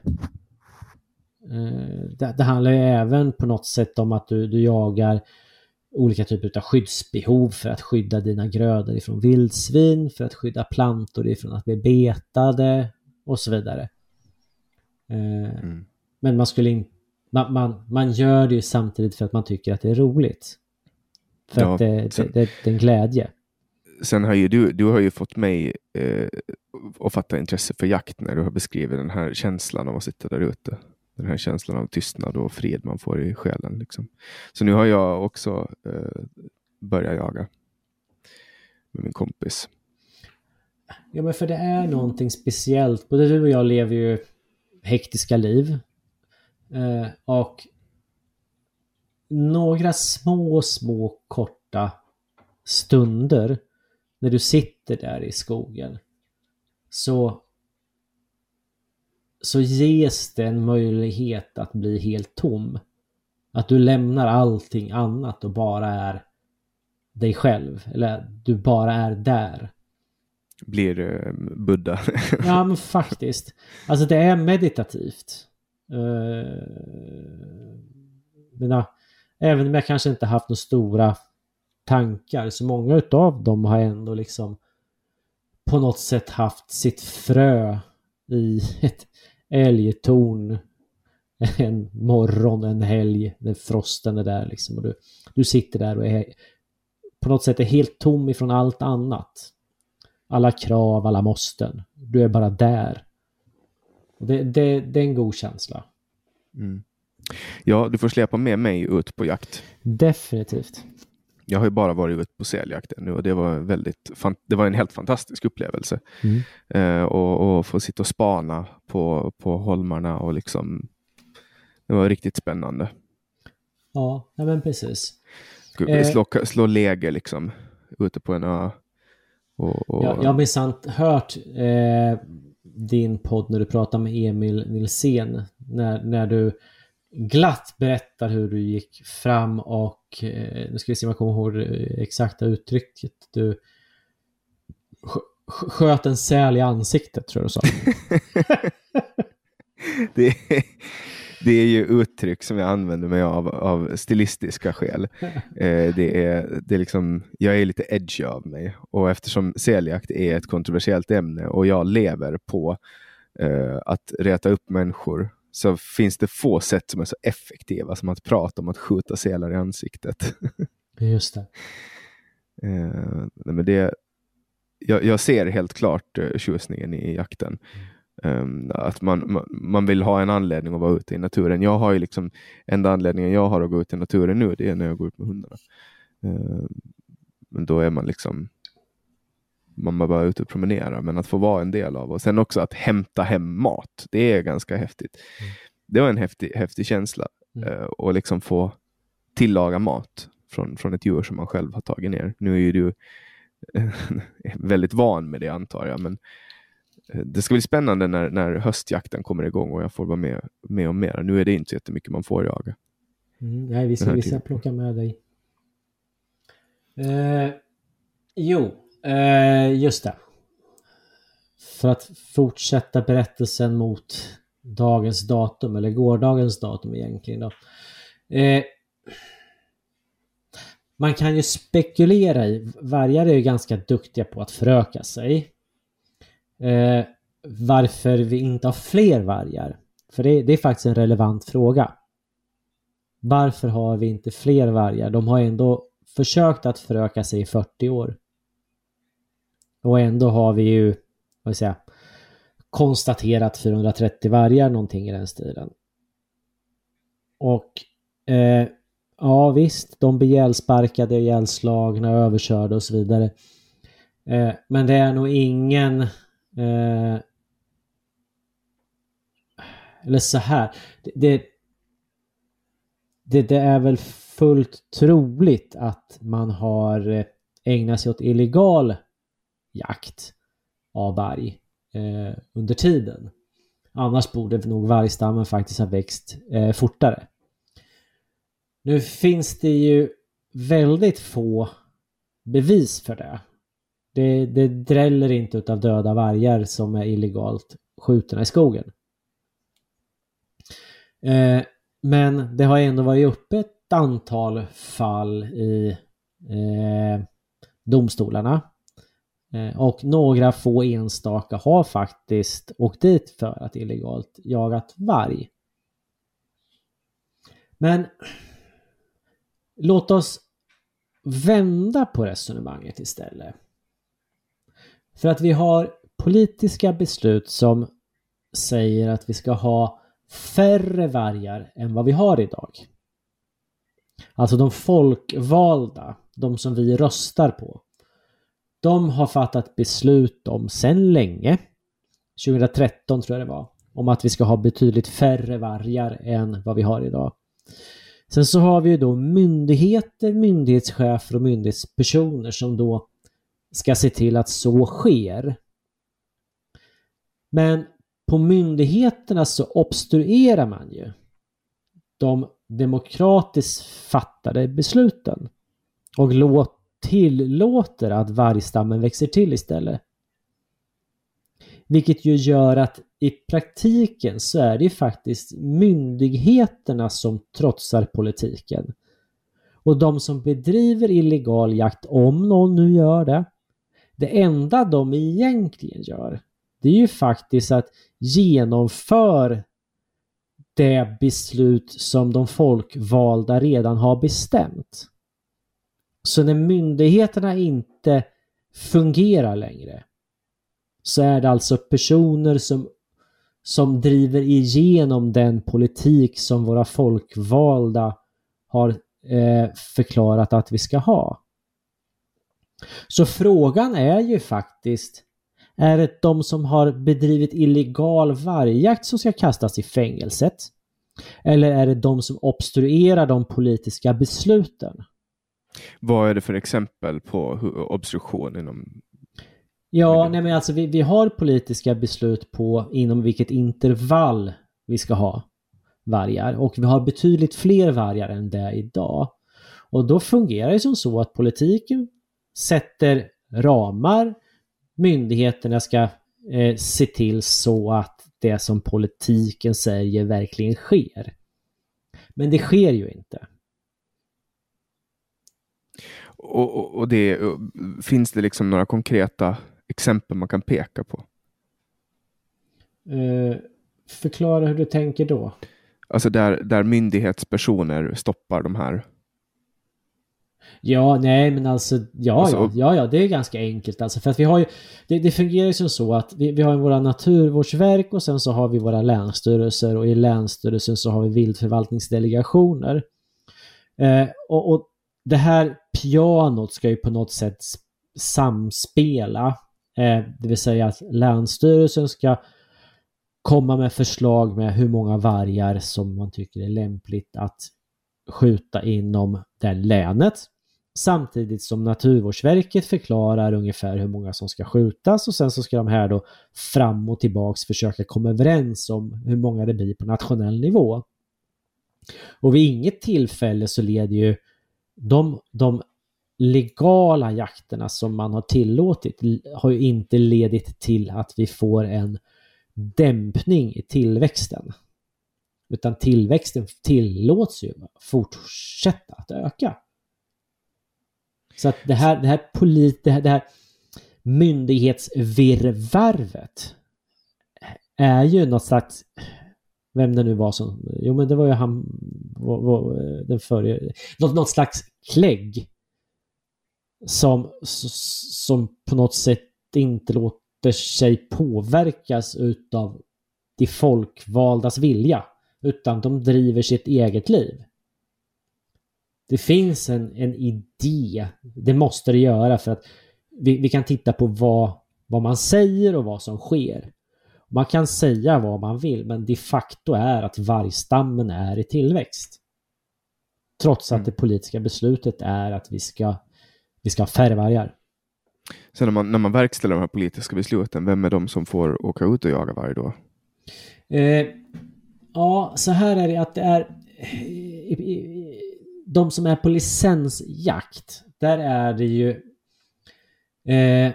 Eh, det, det, handlar ju även på något sätt om att du, du jagar olika typer av skyddsbehov för att skydda dina grödor ifrån vildsvin, för att skydda plantor ifrån att bli betade och så vidare. Eh, mm. Men man skulle inte man, man, man, gör det ju samtidigt för att man tycker att det är roligt. För ja, att det, sen, det, det, det, är en glädje. Sen har ju du, du har ju fått mig eh, att fatta intresse för jakt när du har beskrivit den här känslan av att sitta där ute. Den här känslan av tystnad och fred man får i själen. Liksom. Så nu har jag också eh, börjat jaga med min kompis. Ja men för det är någonting speciellt. Både du och jag lever ju hektiska liv. Eh, och några små, små korta stunder när du sitter där i skogen så så ges det en möjlighet att bli helt tom. Att du lämnar allting annat och bara är dig själv. Eller du bara är där. Blir uh, Buddha. ja men faktiskt. Alltså det är meditativt. Eh, mina, även om jag kanske inte haft några stora tankar så många utav dem har ändå liksom på något sätt haft sitt frö i ett älgtorn en morgon, en helg, när frosten är där liksom. Och du, du sitter där och är på något sätt är helt tom ifrån allt annat. Alla krav, alla måsten. Du är bara där. Det, det, det är en god känsla. Mm. Ja, du får släppa med mig ut på jakt. Definitivt. Jag har ju bara varit ute på säljakt nu och det var, väldigt, det var en helt fantastisk upplevelse. Mm. Eh, och, och få sitta och spana på, på holmarna och liksom det var riktigt spännande. Ja, ja men precis. Slå, slå läger liksom ute på en ö. Och, och... Ja, jag har minsann hört eh, din podd när du pratar med Emil Nilsén. När, när du glatt berättar hur du gick fram och eh, nu ska vi se om jag kommer ihåg det exakta uttrycket. Du sköt en säl i ansiktet tror jag du sa. det, är, det är ju uttryck som jag använder mig av av stilistiska skäl. Eh, det är, det är liksom, jag är lite edgy av mig och eftersom säljakt är ett kontroversiellt ämne och jag lever på eh, att reta upp människor så finns det få sätt som är så effektiva som att prata om att skjuta sälar i ansiktet. Just det. Eh, men det jag, jag, ser helt klart uh, tjusningen i jakten. Um, att man, man, vill ha en anledning att vara ute i naturen. Jag har ju liksom, enda anledningen jag har att gå ut i naturen nu, det är när jag går ut med hundarna. Uh, men då är man liksom man bara ute och promenerar, men att få vara en del av och sen också att hämta hem mat. Det är ganska häftigt. Mm. Det var en häftig, häftig känsla mm. uh, och liksom få tillaga mat från, från ett djur som man själv har tagit ner. Nu är ju du väldigt van med det antar jag, men eh, det ska bli spännande när, när höstjakten kommer igång och jag får vara med, med om mer. Nu är det inte jättemycket man får jaga. Mm, nej, vi ska, vi ska plocka med dig. Eh, jo, eh, just det. För att fortsätta berättelsen mot dagens datum, eller gårdagens datum egentligen då. Eh, man kan ju spekulera i, vargar är ju ganska duktiga på att föröka sig. Eh, varför vi inte har fler vargar? För det, det, är faktiskt en relevant fråga. Varför har vi inte fler vargar? De har ändå försökt att föröka sig i 40 år. Och ändå har vi ju, vad vill säga, konstaterat 430 vargar någonting i den stilen. Och eh, Ja visst, de blir ihjälsparkade, ihjälslagna, överkörda och så vidare. Eh, men det är nog ingen... Eh, eller så här. Det, det, det, är väl fullt troligt att man har eh, ägnat sig åt illegal jakt av varg eh, under tiden. Annars borde nog vargstammen faktiskt ha växt eh, fortare. Nu finns det ju väldigt få bevis för det. Det, det dräller inte utav döda vargar som är illegalt skjutna i skogen. Eh, men det har ändå varit uppe ett antal fall i eh, domstolarna. Eh, och några få enstaka har faktiskt åkt dit för att illegalt jagat varg. Men Låt oss vända på resonemanget istället. För att vi har politiska beslut som säger att vi ska ha färre vargar än vad vi har idag. Alltså de folkvalda, de som vi röstar på. De har fattat beslut om sen länge, 2013 tror jag det var, om att vi ska ha betydligt färre vargar än vad vi har idag. Sen så har vi ju då myndigheter, myndighetschefer och myndighetspersoner som då ska se till att så sker. Men på myndigheterna så obstruerar man ju de demokratiskt fattade besluten och låt, tillåter att vargstammen växer till istället. Vilket ju gör att i praktiken så är det ju faktiskt myndigheterna som trotsar politiken. Och de som bedriver illegal jakt, om någon nu gör det, det enda de egentligen gör, det är ju faktiskt att genomför det beslut som de folkvalda redan har bestämt. Så när myndigheterna inte fungerar längre så är det alltså personer som som driver igenom den politik som våra folkvalda har eh, förklarat att vi ska ha. Så frågan är ju faktiskt, är det de som har bedrivit illegal vargjakt som ska kastas i fängelset? Eller är det de som obstruerar de politiska besluten? Vad är det för exempel på obstruktion inom Ja, nej men alltså vi, vi har politiska beslut på inom vilket intervall vi ska ha vargar och vi har betydligt fler vargar än det idag. Och då fungerar det som så att politiken sätter ramar, myndigheterna ska eh, se till så att det som politiken säger verkligen sker. Men det sker ju inte. Och, och, och det, finns det liksom några konkreta exempel man kan peka på? Eh, förklara hur du tänker då. Alltså där, där myndighetspersoner stoppar de här. Ja, nej men alltså, ja, Alltså- ja, ja, det är ganska enkelt alltså. För att vi har ju, det, det fungerar ju som så att vi, vi har våra naturvårdsverk och sen så har vi våra länsstyrelser och i länsstyrelsen så har vi viltförvaltningsdelegationer. Eh, och, och det här pianot ska ju på något sätt samspela. Eh, det vill säga att länsstyrelsen ska komma med förslag med hur många vargar som man tycker är lämpligt att skjuta inom det länet. Samtidigt som Naturvårdsverket förklarar ungefär hur många som ska skjutas och sen så ska de här då fram och tillbaks försöka komma överens om hur många det blir på nationell nivå. Och vid inget tillfälle så leder ju de, de legala jakterna som man har tillåtit har ju inte ledit till att vi får en dämpning i tillväxten. Utan tillväxten tillåts ju fortsätta att öka. Så att det här, det här, polit, det här, det här myndighetsvirrvarvet är ju något slags, vem det nu var som, jo men det var ju han, var, var, den förre, något, något slags klägg som, som på något sätt inte låter sig påverkas utav de folkvaldas vilja, utan de driver sitt eget liv. Det finns en, en idé, det måste det göra för att vi, vi kan titta på vad, vad man säger och vad som sker. Man kan säga vad man vill, men de facto är att vargstammen är i tillväxt. Trots att Mm. det politiska beslutet är att vi ska, vi ska ha färre vargar. Sen när man, när man verkställer de här politiska besluten, vem är de som får åka ut och jaga varg då? Eh, ja, så här är det att det är i- i- de som är på licensjakt. Där är det ju eh,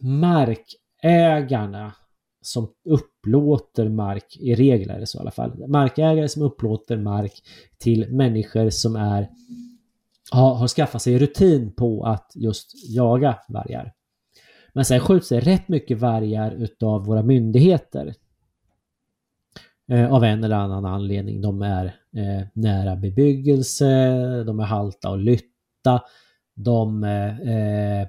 markägarna som upplåter mark, i regel är det så i alla fall, markägare som upplåter mark till människor som är har, har skaffat sig rutin på att just jaga vargar. Men sen skjuts det rätt mycket vargar utav våra myndigheter. Eh, av en eller annan anledning. De är eh, nära bebyggelse, de är halta och lytta, de eh,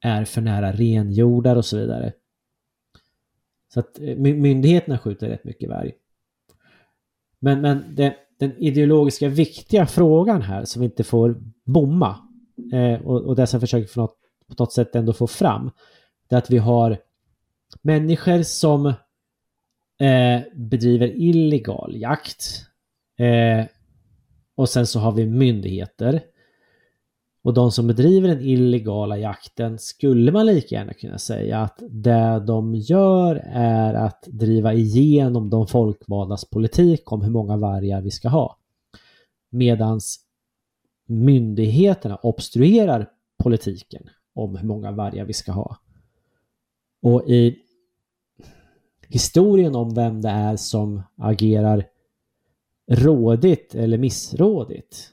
är för nära renjordar och så vidare. Så att eh, my- myndigheterna skjuter rätt mycket varg. Men, men det, den ideologiska viktiga frågan här som vi inte får bomma eh, och, och det som jag försöker på något, på något sätt ändå få fram det är att vi har människor som eh, bedriver illegal jakt eh, och sen så har vi myndigheter och de som bedriver den illegala jakten skulle man lika gärna kunna säga att det de gör är att driva igenom de folkvaldas politik om hur många vargar vi ska ha. Medans myndigheterna obstruerar politiken om hur många vargar vi ska ha. Och i historien om vem det är som agerar rådigt eller missrådigt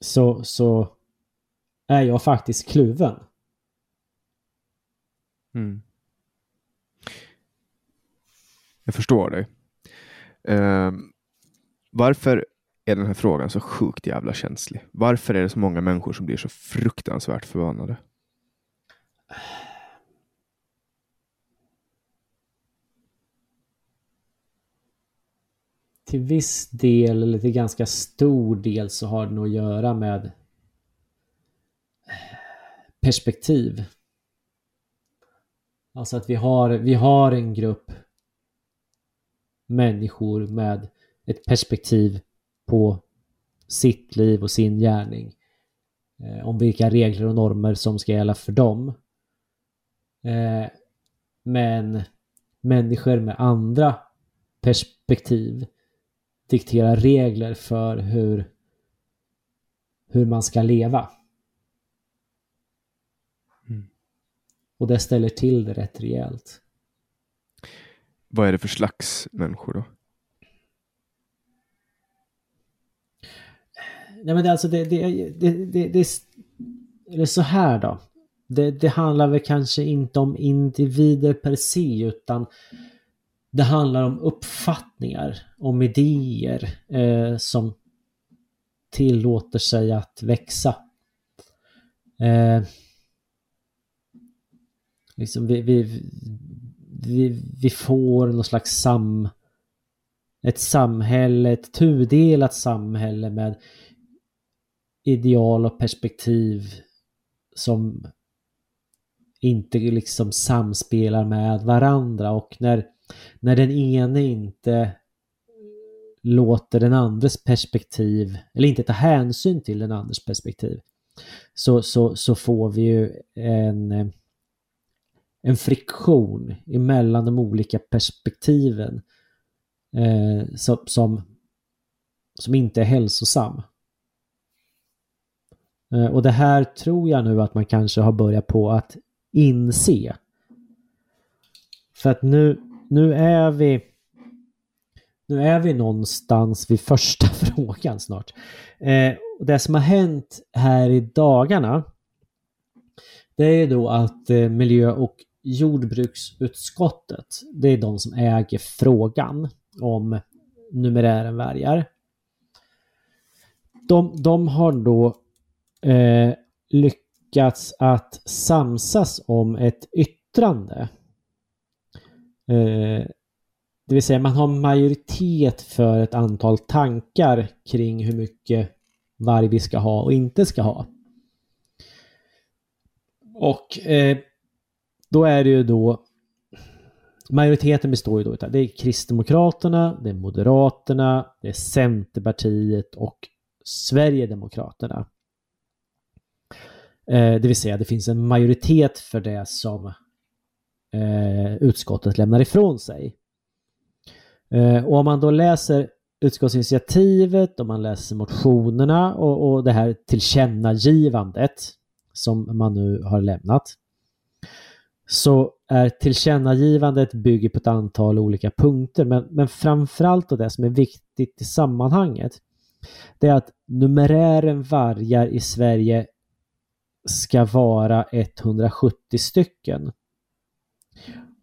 så, så är jag faktiskt kluven. Mm. Jag förstår dig. Ehm, varför är den här frågan så sjukt jävla känslig? Varför är det så många människor som blir så fruktansvärt förbannade? Till viss del, eller till ganska stor del, så har det nog att göra med perspektiv. Alltså att vi har, vi har en grupp människor med ett perspektiv på sitt liv och sin gärning. Eh, om vilka regler och normer som ska gälla för dem. Eh, men människor med andra perspektiv dikterar regler för hur, hur man ska leva. Mm. Och det ställer till det rätt rejält. Vad är det för slags människor då? Nej men det, är alltså det, det, det, det, är så här då. det, det handlar väl kanske inte om individer per se utan det handlar om uppfattningar, om idéer eh, som tillåter sig att växa. Eh, liksom vi, vi, vi, vi får någon slags sam... Ett samhälle, ett tudelat samhälle med ideal och perspektiv som inte liksom samspelar med varandra och när, när den ene inte låter den andres perspektiv eller inte tar hänsyn till den andres perspektiv så, så, så får vi ju en, en friktion emellan de olika perspektiven eh, som, som, som inte är hälsosam. Eh, och det här tror jag nu att man kanske har börjat på att inse. För att nu, nu är vi nu är vi någonstans vid första frågan snart. Eh, det som har hänt här i dagarna det är då att eh, miljö och jordbruksutskottet det är de som äger frågan om numerären vargar. De, de har då eh, lyckats att samsas om ett yttrande. Eh, det vill säga man har majoritet för ett antal tankar kring hur mycket varg vi ska ha och inte ska ha. Och eh, då är det ju då Majoriteten består ju då utav det är Kristdemokraterna, det är Moderaterna, det är Centerpartiet och Sverigedemokraterna. Eh, det vill säga det finns en majoritet för det som eh, utskottet lämnar ifrån sig. Eh, och om man då läser utskottsinitiativet, om man läser motionerna och, och det här tillkännagivandet som man nu har lämnat så är tillkännagivandet bygger på ett antal olika punkter men, men framförallt och det som är viktigt i sammanhanget det är att numerären vargar i Sverige ska vara 170 stycken.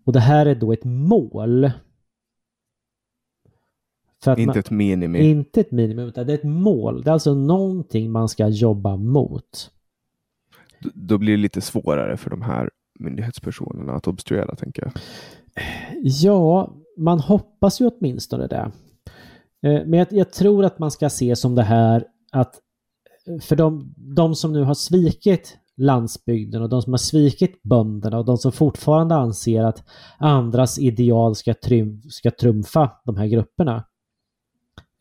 Och det här är då ett mål. inte man, ett minimum. Inte ett minimum, utan det är ett mål. Det är alltså någonting man ska jobba mot. Då blir det lite svårare för de här myndighetspersonerna att obstruera, tänker jag. Ja, man hoppas ju åtminstone det. Eh, men jag, jag tror att man ska se som det här att för de, de som nu har svikit landsbygden och de som har svikit bönderna och de som fortfarande anser att andras ideal ska, trym, ska trumfa de här grupperna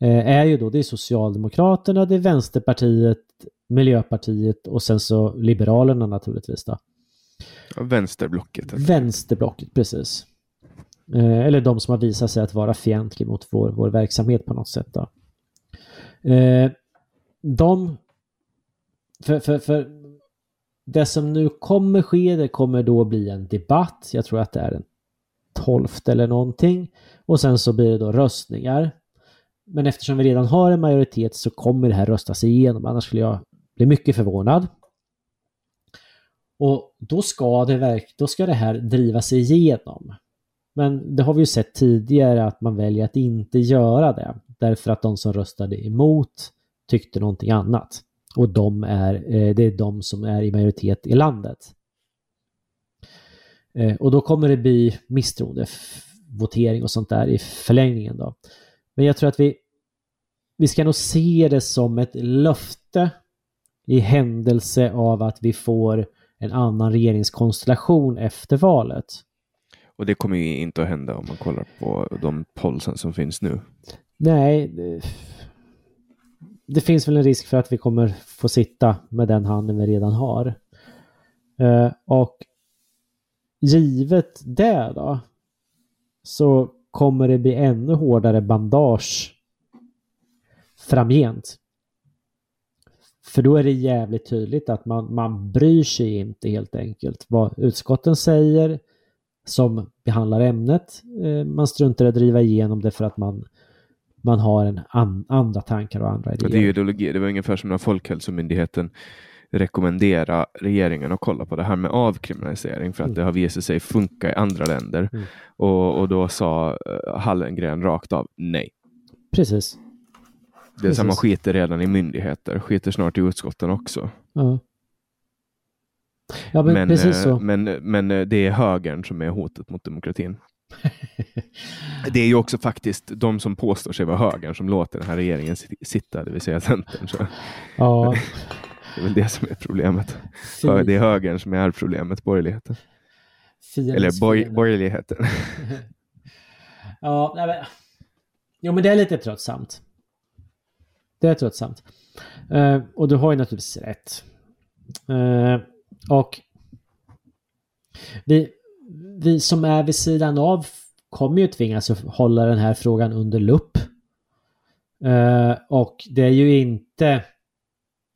eh, är ju då det är Socialdemokraterna, det är Vänsterpartiet, Miljöpartiet och sen så Liberalerna naturligtvis då. Ja, vänsterblocket. Vänsterblocket, precis. Eh, eller de som har visat sig att vara fientliga mot vår, vår verksamhet på något sätt. Då. Eh, de för, för, för det som nu kommer ske, det kommer då bli en debatt. Jag tror att det är den 12 eller någonting. Och sen så blir det då röstningar. Men eftersom vi redan har en majoritet så kommer det här röstas igenom. Annars skulle jag bli mycket förvånad. Och då ska det, verk då ska det här drivas igenom. Men det har vi ju sett tidigare att man väljer att inte göra det. Därför att de som röstade emot tyckte någonting annat. Och de är, eh, det är de som är i majoritet i landet. Eh, och då kommer det bli misstroendevotering och sånt där i förlängningen då. Men jag tror att vi, vi ska nog se det som ett löfte i händelse av att vi får en annan regeringskonstellation efter valet. Och det kommer ju inte att hända om man kollar på de polsen som finns nu. Nej, det finns väl en risk för att vi kommer få sitta med den handen vi redan har. Eh, och givet det då så kommer det bli ännu hårdare bandage framgent. För då är det jävligt tydligt att man, man bryr sig inte helt enkelt vad utskotten säger som behandlar ämnet. Eh, man struntar i att driva igenom det för att man man har en an, andra tankar och andra idéer. det är ju ideologi. Det var ungefär som när Folkhälsomyndigheten rekommendera regeringen att kolla på det här med avkriminalisering för att Mm. det har visat sig funka i andra länder. Mm. Och, och då sa eh, Hallengren rakt av nej. Precis. Det är samma Precis. skiter redan i myndigheter, skiter snart i utskotten också. Ja. Ja, men, Men, eh, men, men eh, det är högern som är hotet mot demokratin. Det är ju också faktiskt de som påstår sig vara högern som låter den här regeringen sit- sitta, det vill säga Centern. Så ja. det är väl det som är problemet. För det är högern som är problemet, borgerligheten. fiendens Eller boj, borgerligheten. Ja, nej, men... Jo, men det är lite tröttsamt. Det är tröttsamt. Eh, och du har ju naturligtvis rätt. Eh, och vi, vi som är vid sidan av kommer ju tvingas att hålla den här frågan under lupp. Eh, och det är ju inte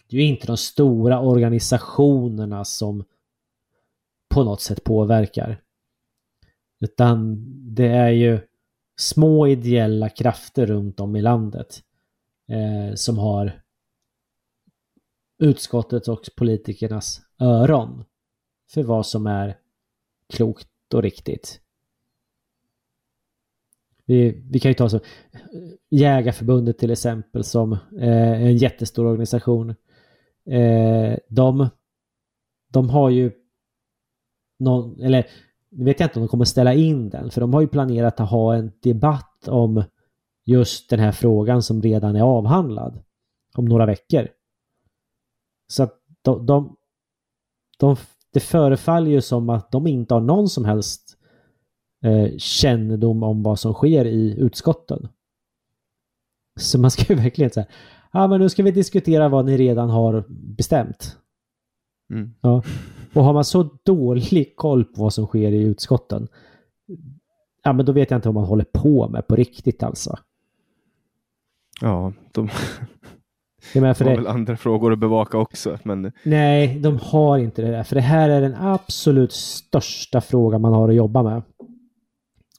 det är ju inte de stora organisationerna som på något sätt påverkar. Utan det är ju små ideella krafter runt om i landet eh, som har utskottets och politikernas öron för vad som är klokt och riktigt. Vi, vi kan ju ta så Jägarförbundet till exempel som eh, är en jättestor organisation. Eh, de, de har ju någon, eller nu vet jag inte om de kommer ställa in den, för de har ju planerat att ha en debatt om just den här frågan som redan är avhandlad om några veckor. Så att de, de, de, det förefaller ju som att de inte har någon som helst eh, kännedom om vad som sker i utskotten. Så man ska ju verkligen säga, ja ah, men nu ska vi diskutera vad ni redan har bestämt. Mm. Ja. Och har man så dålig koll på vad som sker i utskotten, ja men då vet jag inte vad man håller på med på riktigt alltså. Ja, de Jag menar, för har det, väl andra frågor att bevaka också. Men nej, de har inte det där. För det här är den absolut största frågan man har att jobba med.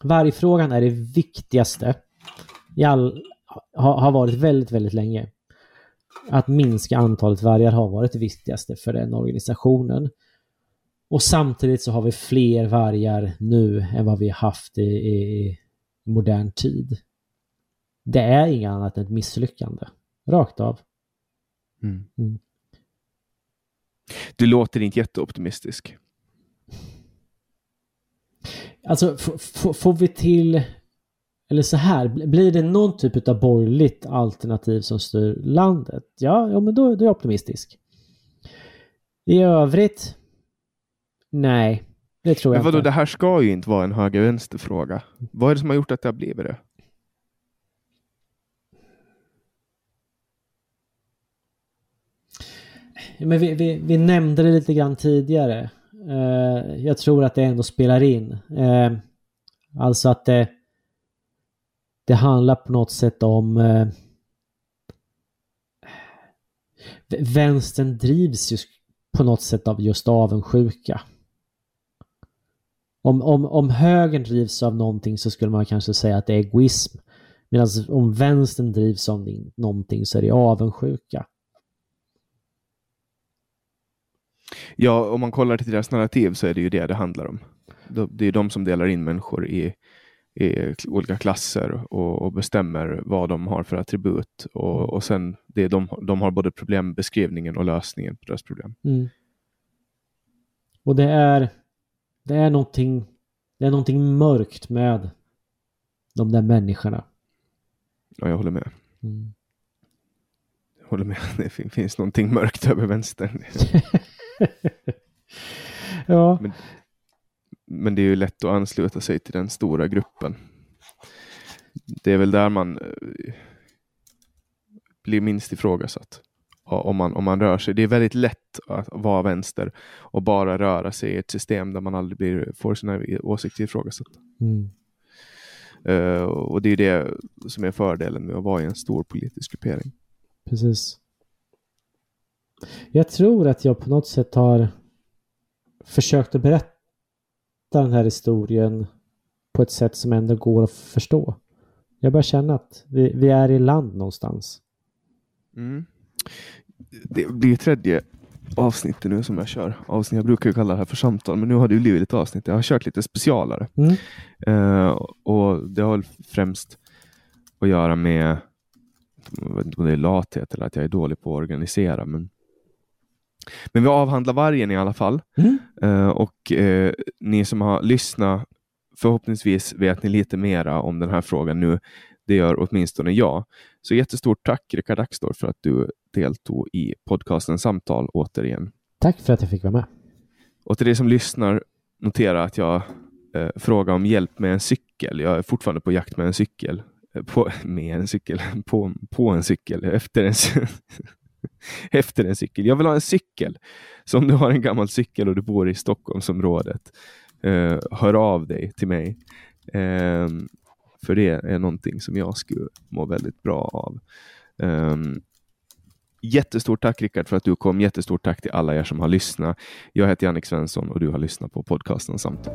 Vargfrågan är det viktigaste. I all, har, har varit väldigt, väldigt länge. Att minska antalet vargar har varit det viktigaste för den organisationen. Och samtidigt så har vi fler vargar nu än vad vi haft i, i modern tid. Det är inget annat än ett misslyckande. Rakt av. mm. Mm. du låter inte jätteoptimistisk. Alltså får vi till, eller så här, bl- blir det någon typ av borgerligt alternativ som styr landet? Ja, ja men då, då är jag optimistisk. I övrigt, nej, det tror jag Men vadå, inte. det här ska ju inte vara en höger-vänster-fråga. Vad är det som har gjort att det har blivit det? Men vi, vi, vi nämnde det lite grann tidigare. Eh, jag tror att det ändå spelar in. Eh, alltså att det, det handlar på något sätt om eh, vänstern drivs ju på något sätt av just avundsjuka. Om, om, om högern drivs av någonting så skulle man kanske säga att det är egoism. Medan om vänstern drivs av någonting så är det avundsjuka. Ja, om man kollar till deras narrativ så är det ju det det handlar om. De- Det är de som delar in människor i, i olika klasser och, och bestämmer vad de har för attribut. Och, och sen, det är de, de har både problembeskrivningen och lösningen på deras problem. Mm. Och det är, det är någonting, det är någonting mörkt med de där människorna. Ja, jag håller med. Mm. Jag håller med. Det fin- finns någonting mörkt över vänstern. ja, Men, men det är ju lätt att ansluta sig till den stora gruppen. Det är väl där man eh, blir minst ifrågasatt. Om man, om man rör sig. Det är väldigt lätt att vara vänster och bara röra sig i ett system där man aldrig blir, får sina åsikter ifrågasatta. mm. Eh, och det är det som är fördelen med att vara i en stor politisk gruppering. precis. Jag tror att jag på något sätt har försökt att berätta den här historien på ett sätt som ändå går att förstå. Jag börjar känna att vi, vi är i land någonstans. Mm. Det blir tredje avsnittet nu som jag kör. Avsnitt, jag brukar kalla det här för samtal, men nu har det blivit ett avsnitt. Jag har kört lite specialare. Mm. Eh, och det har främst att göra med, jag vet inte om det är lathet eller att jag är dålig på att organisera, men men vi avhandlar vargen i alla fall. Mm. Eh, och eh, ni som har lyssnat, förhoppningsvis vet ni lite mera om den här frågan nu. Det gör åtminstone jag. Så jättestort tack Rickard Axdorff för att du deltog i podcasten Samtal återigen. Tack för att jag fick vara med. Och till dig som lyssnar, notera att jag eh, frågar om hjälp med en cykel. Jag är fortfarande på jakt med en cykel. Eh, På, med en cykel, på, på en cykel, efter en, cy- efter en cykel. Jag vill ha en cykel. Så om du har en gammal cykel och du bor i Stockholmsområdet, eh, hör av dig till mig. Eh, för det är någonting som jag skulle må väldigt bra av. Eh, Jättestort tack Rickard för att du kom. Jättestort tack till alla er som har lyssnat. Jag heter Jannik Svensson och du har lyssnat på podcasten Samtal.